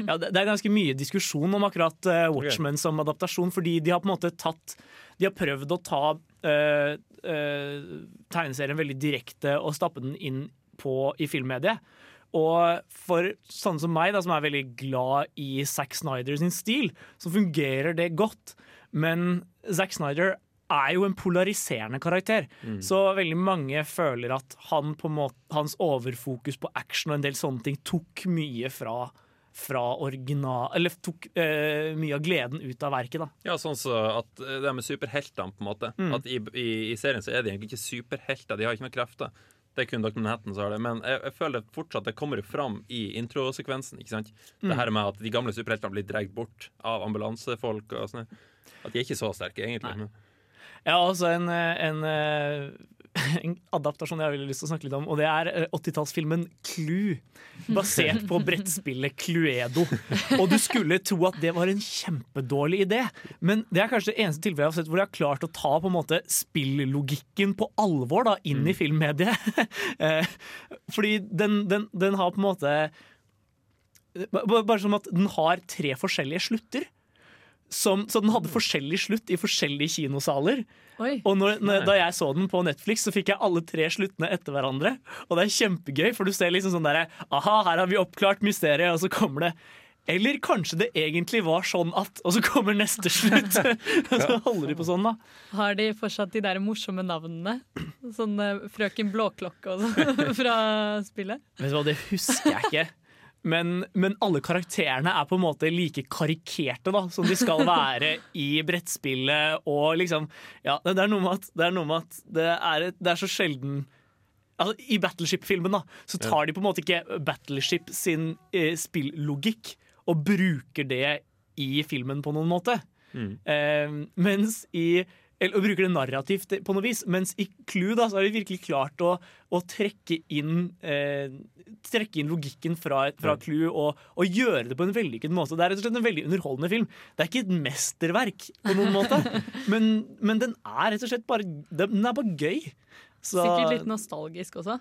ja, det, er ganske mye diskusjon om akkurat uh, Watchmen som adaptasjon, fordi de har på en måte tatt De har prøvd å ta uh, tegneserien veldig direkte og stappe den inn på, i filmmediet. Og for sånne som meg, da, som er veldig glad i Zack Snyder sin stil, så fungerer det godt. Men Zack Snyder er jo en polariserende karakter. Mm. Så veldig mange føler at han på måte, hans overfokus på action og en del sånne ting tok mye fra, fra original... Eller tok eh, mye av gleden ut av verket, da. Ja, sånn så at eh, det med superheltene, på en måte. Mm. At i, i, I serien så er de egentlig ikke superhelter, de har ikke noen krefter. Det er kun Dr. Manhattan som har det. Men jeg, jeg føler fortsatt det kommer fram i introsekvensen. ikke sant? Mm. Det her med at de gamle superheltene blir dratt bort av ambulansefolk. og sånn. At de er ikke så sterke, egentlig. Men. Jeg har også en, eh, en, eh, en adaptasjon jeg har veldig lyst til å snakke litt om, og det er eh, 80-tallsfilmen Clue. Basert på brettspillet Cluedo. Og du skulle tro at det var en kjempedårlig idé, men det er kanskje det eneste tilfellet jeg har sett hvor de har klart å ta på en måte spilllogikken på alvor da, inn i filmmediet. Eh, Fordi den, den, den har på en måte Bare som at den har tre forskjellige slutter. Som, så den hadde forskjellig slutt i forskjellige kinosaler. Oi. Og når, når, da jeg så den på Netflix, så fikk jeg alle tre sluttene etter hverandre. Og det er kjempegøy, for du ser liksom sånn derre Aha, her har vi oppklart mysteriet, og så kommer det eller kanskje det egentlig var sånn at Og så kommer neste slutt. Og så holder de på sånn, da. Har de fortsatt de der morsomme navnene? Sånn eh, Frøken Blåklokke og sånn fra spillet? Vet du hva, det husker jeg ikke. Men, men alle karakterene er på en måte like karikerte da, som de skal være i brettspillet. Og liksom Ja, det er noe med at det er, noe med at det er, et, det er så sjelden Altså, I Battleship-filmen da, så tar de på en måte ikke Battleship sin eh, spillogikk og bruker det i filmen på noen måte. Mm. Eh, mens i eller, og bruker det narrativt på noe vis. Mens i Clue da, så har de virkelig klart å, å trekke, inn, eh, trekke inn logikken fra, fra Ja. Clue og, og gjøre det på en vellykket måte. Det er rett og slett en veldig underholdende film. Det er ikke et mesterverk på noen måte, men, men den er rett og slett bare Den er bare gøy. Så- Sikkert litt nostalgisk også.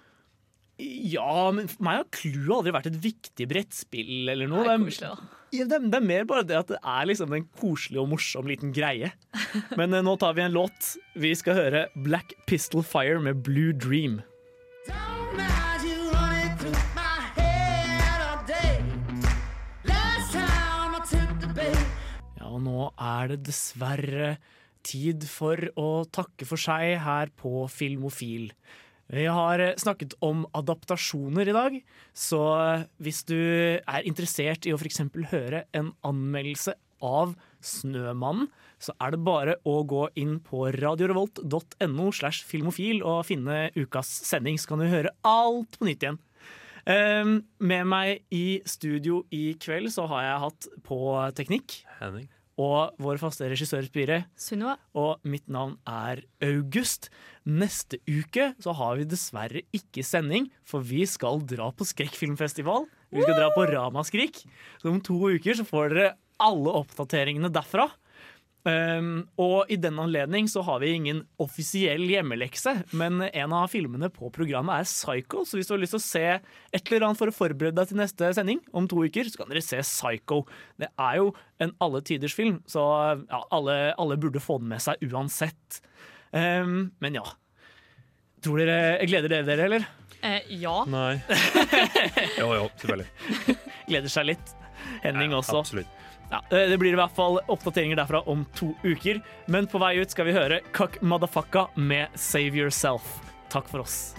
Ja, men for meg har Clue aldri vært et viktig brettspill eller noe. Det er koselig, da. ja, det, er, det er mer bare det at det er liksom en koselig og morsom liten greie. Men eh, nå tar vi en låt. Vi skal høre Black Pistol Fire med Blue Dream. Ja, og nå er det dessverre tid for å takke for seg her på Filmofil. Vi har snakket om adaptasjoner i dag, så hvis du er interessert i å f.eks. høre en anmeldelse av Snømannen, så er det bare å gå inn på radiorevolt.no slash filmofil og finne ukas sending, så kan du høre alt på nytt igjen. Um, med meg i studio i kveld så har jeg hatt på teknikk Henning. Og vår faste regissør Spire. Sunniva. Og mitt navn er August. Neste uke så har vi dessverre ikke sending, for vi skal dra på skrekkfilmfestival. Vi skal dra på Ramaskrik. Så om to uker så får dere alle oppdateringene derfra. Um, og i den anledning så har vi ingen offisiell hjemmelekse, men en av filmene på programmet er Psycho, så hvis du har lyst til å se et eller annet for å forberede deg til neste sending om to uker, så kan dere se Psycho. Det er jo en alle tiders film, så ja, alle, alle burde få den med seg uansett. Um, men ja. Tror dere, Gleder dere dere, eller? Eh, ja. Nei. jo, jo, selvfølgelig. Gleder seg litt. Henning Ja, også. absolutt. Ja, eh, det blir i hvert fall oppdateringer derfra om to uker. Men på vei ut skal vi høre Cuck Madafakka med Save Yourself. Takk for oss.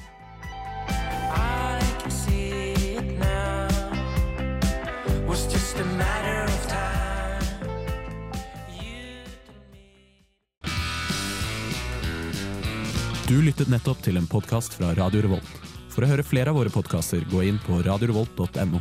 Du lyttet nettopp til en podkast fra Radio Revolt. For å høre flere av våre podkaster, gå inn på radiorevolt.no.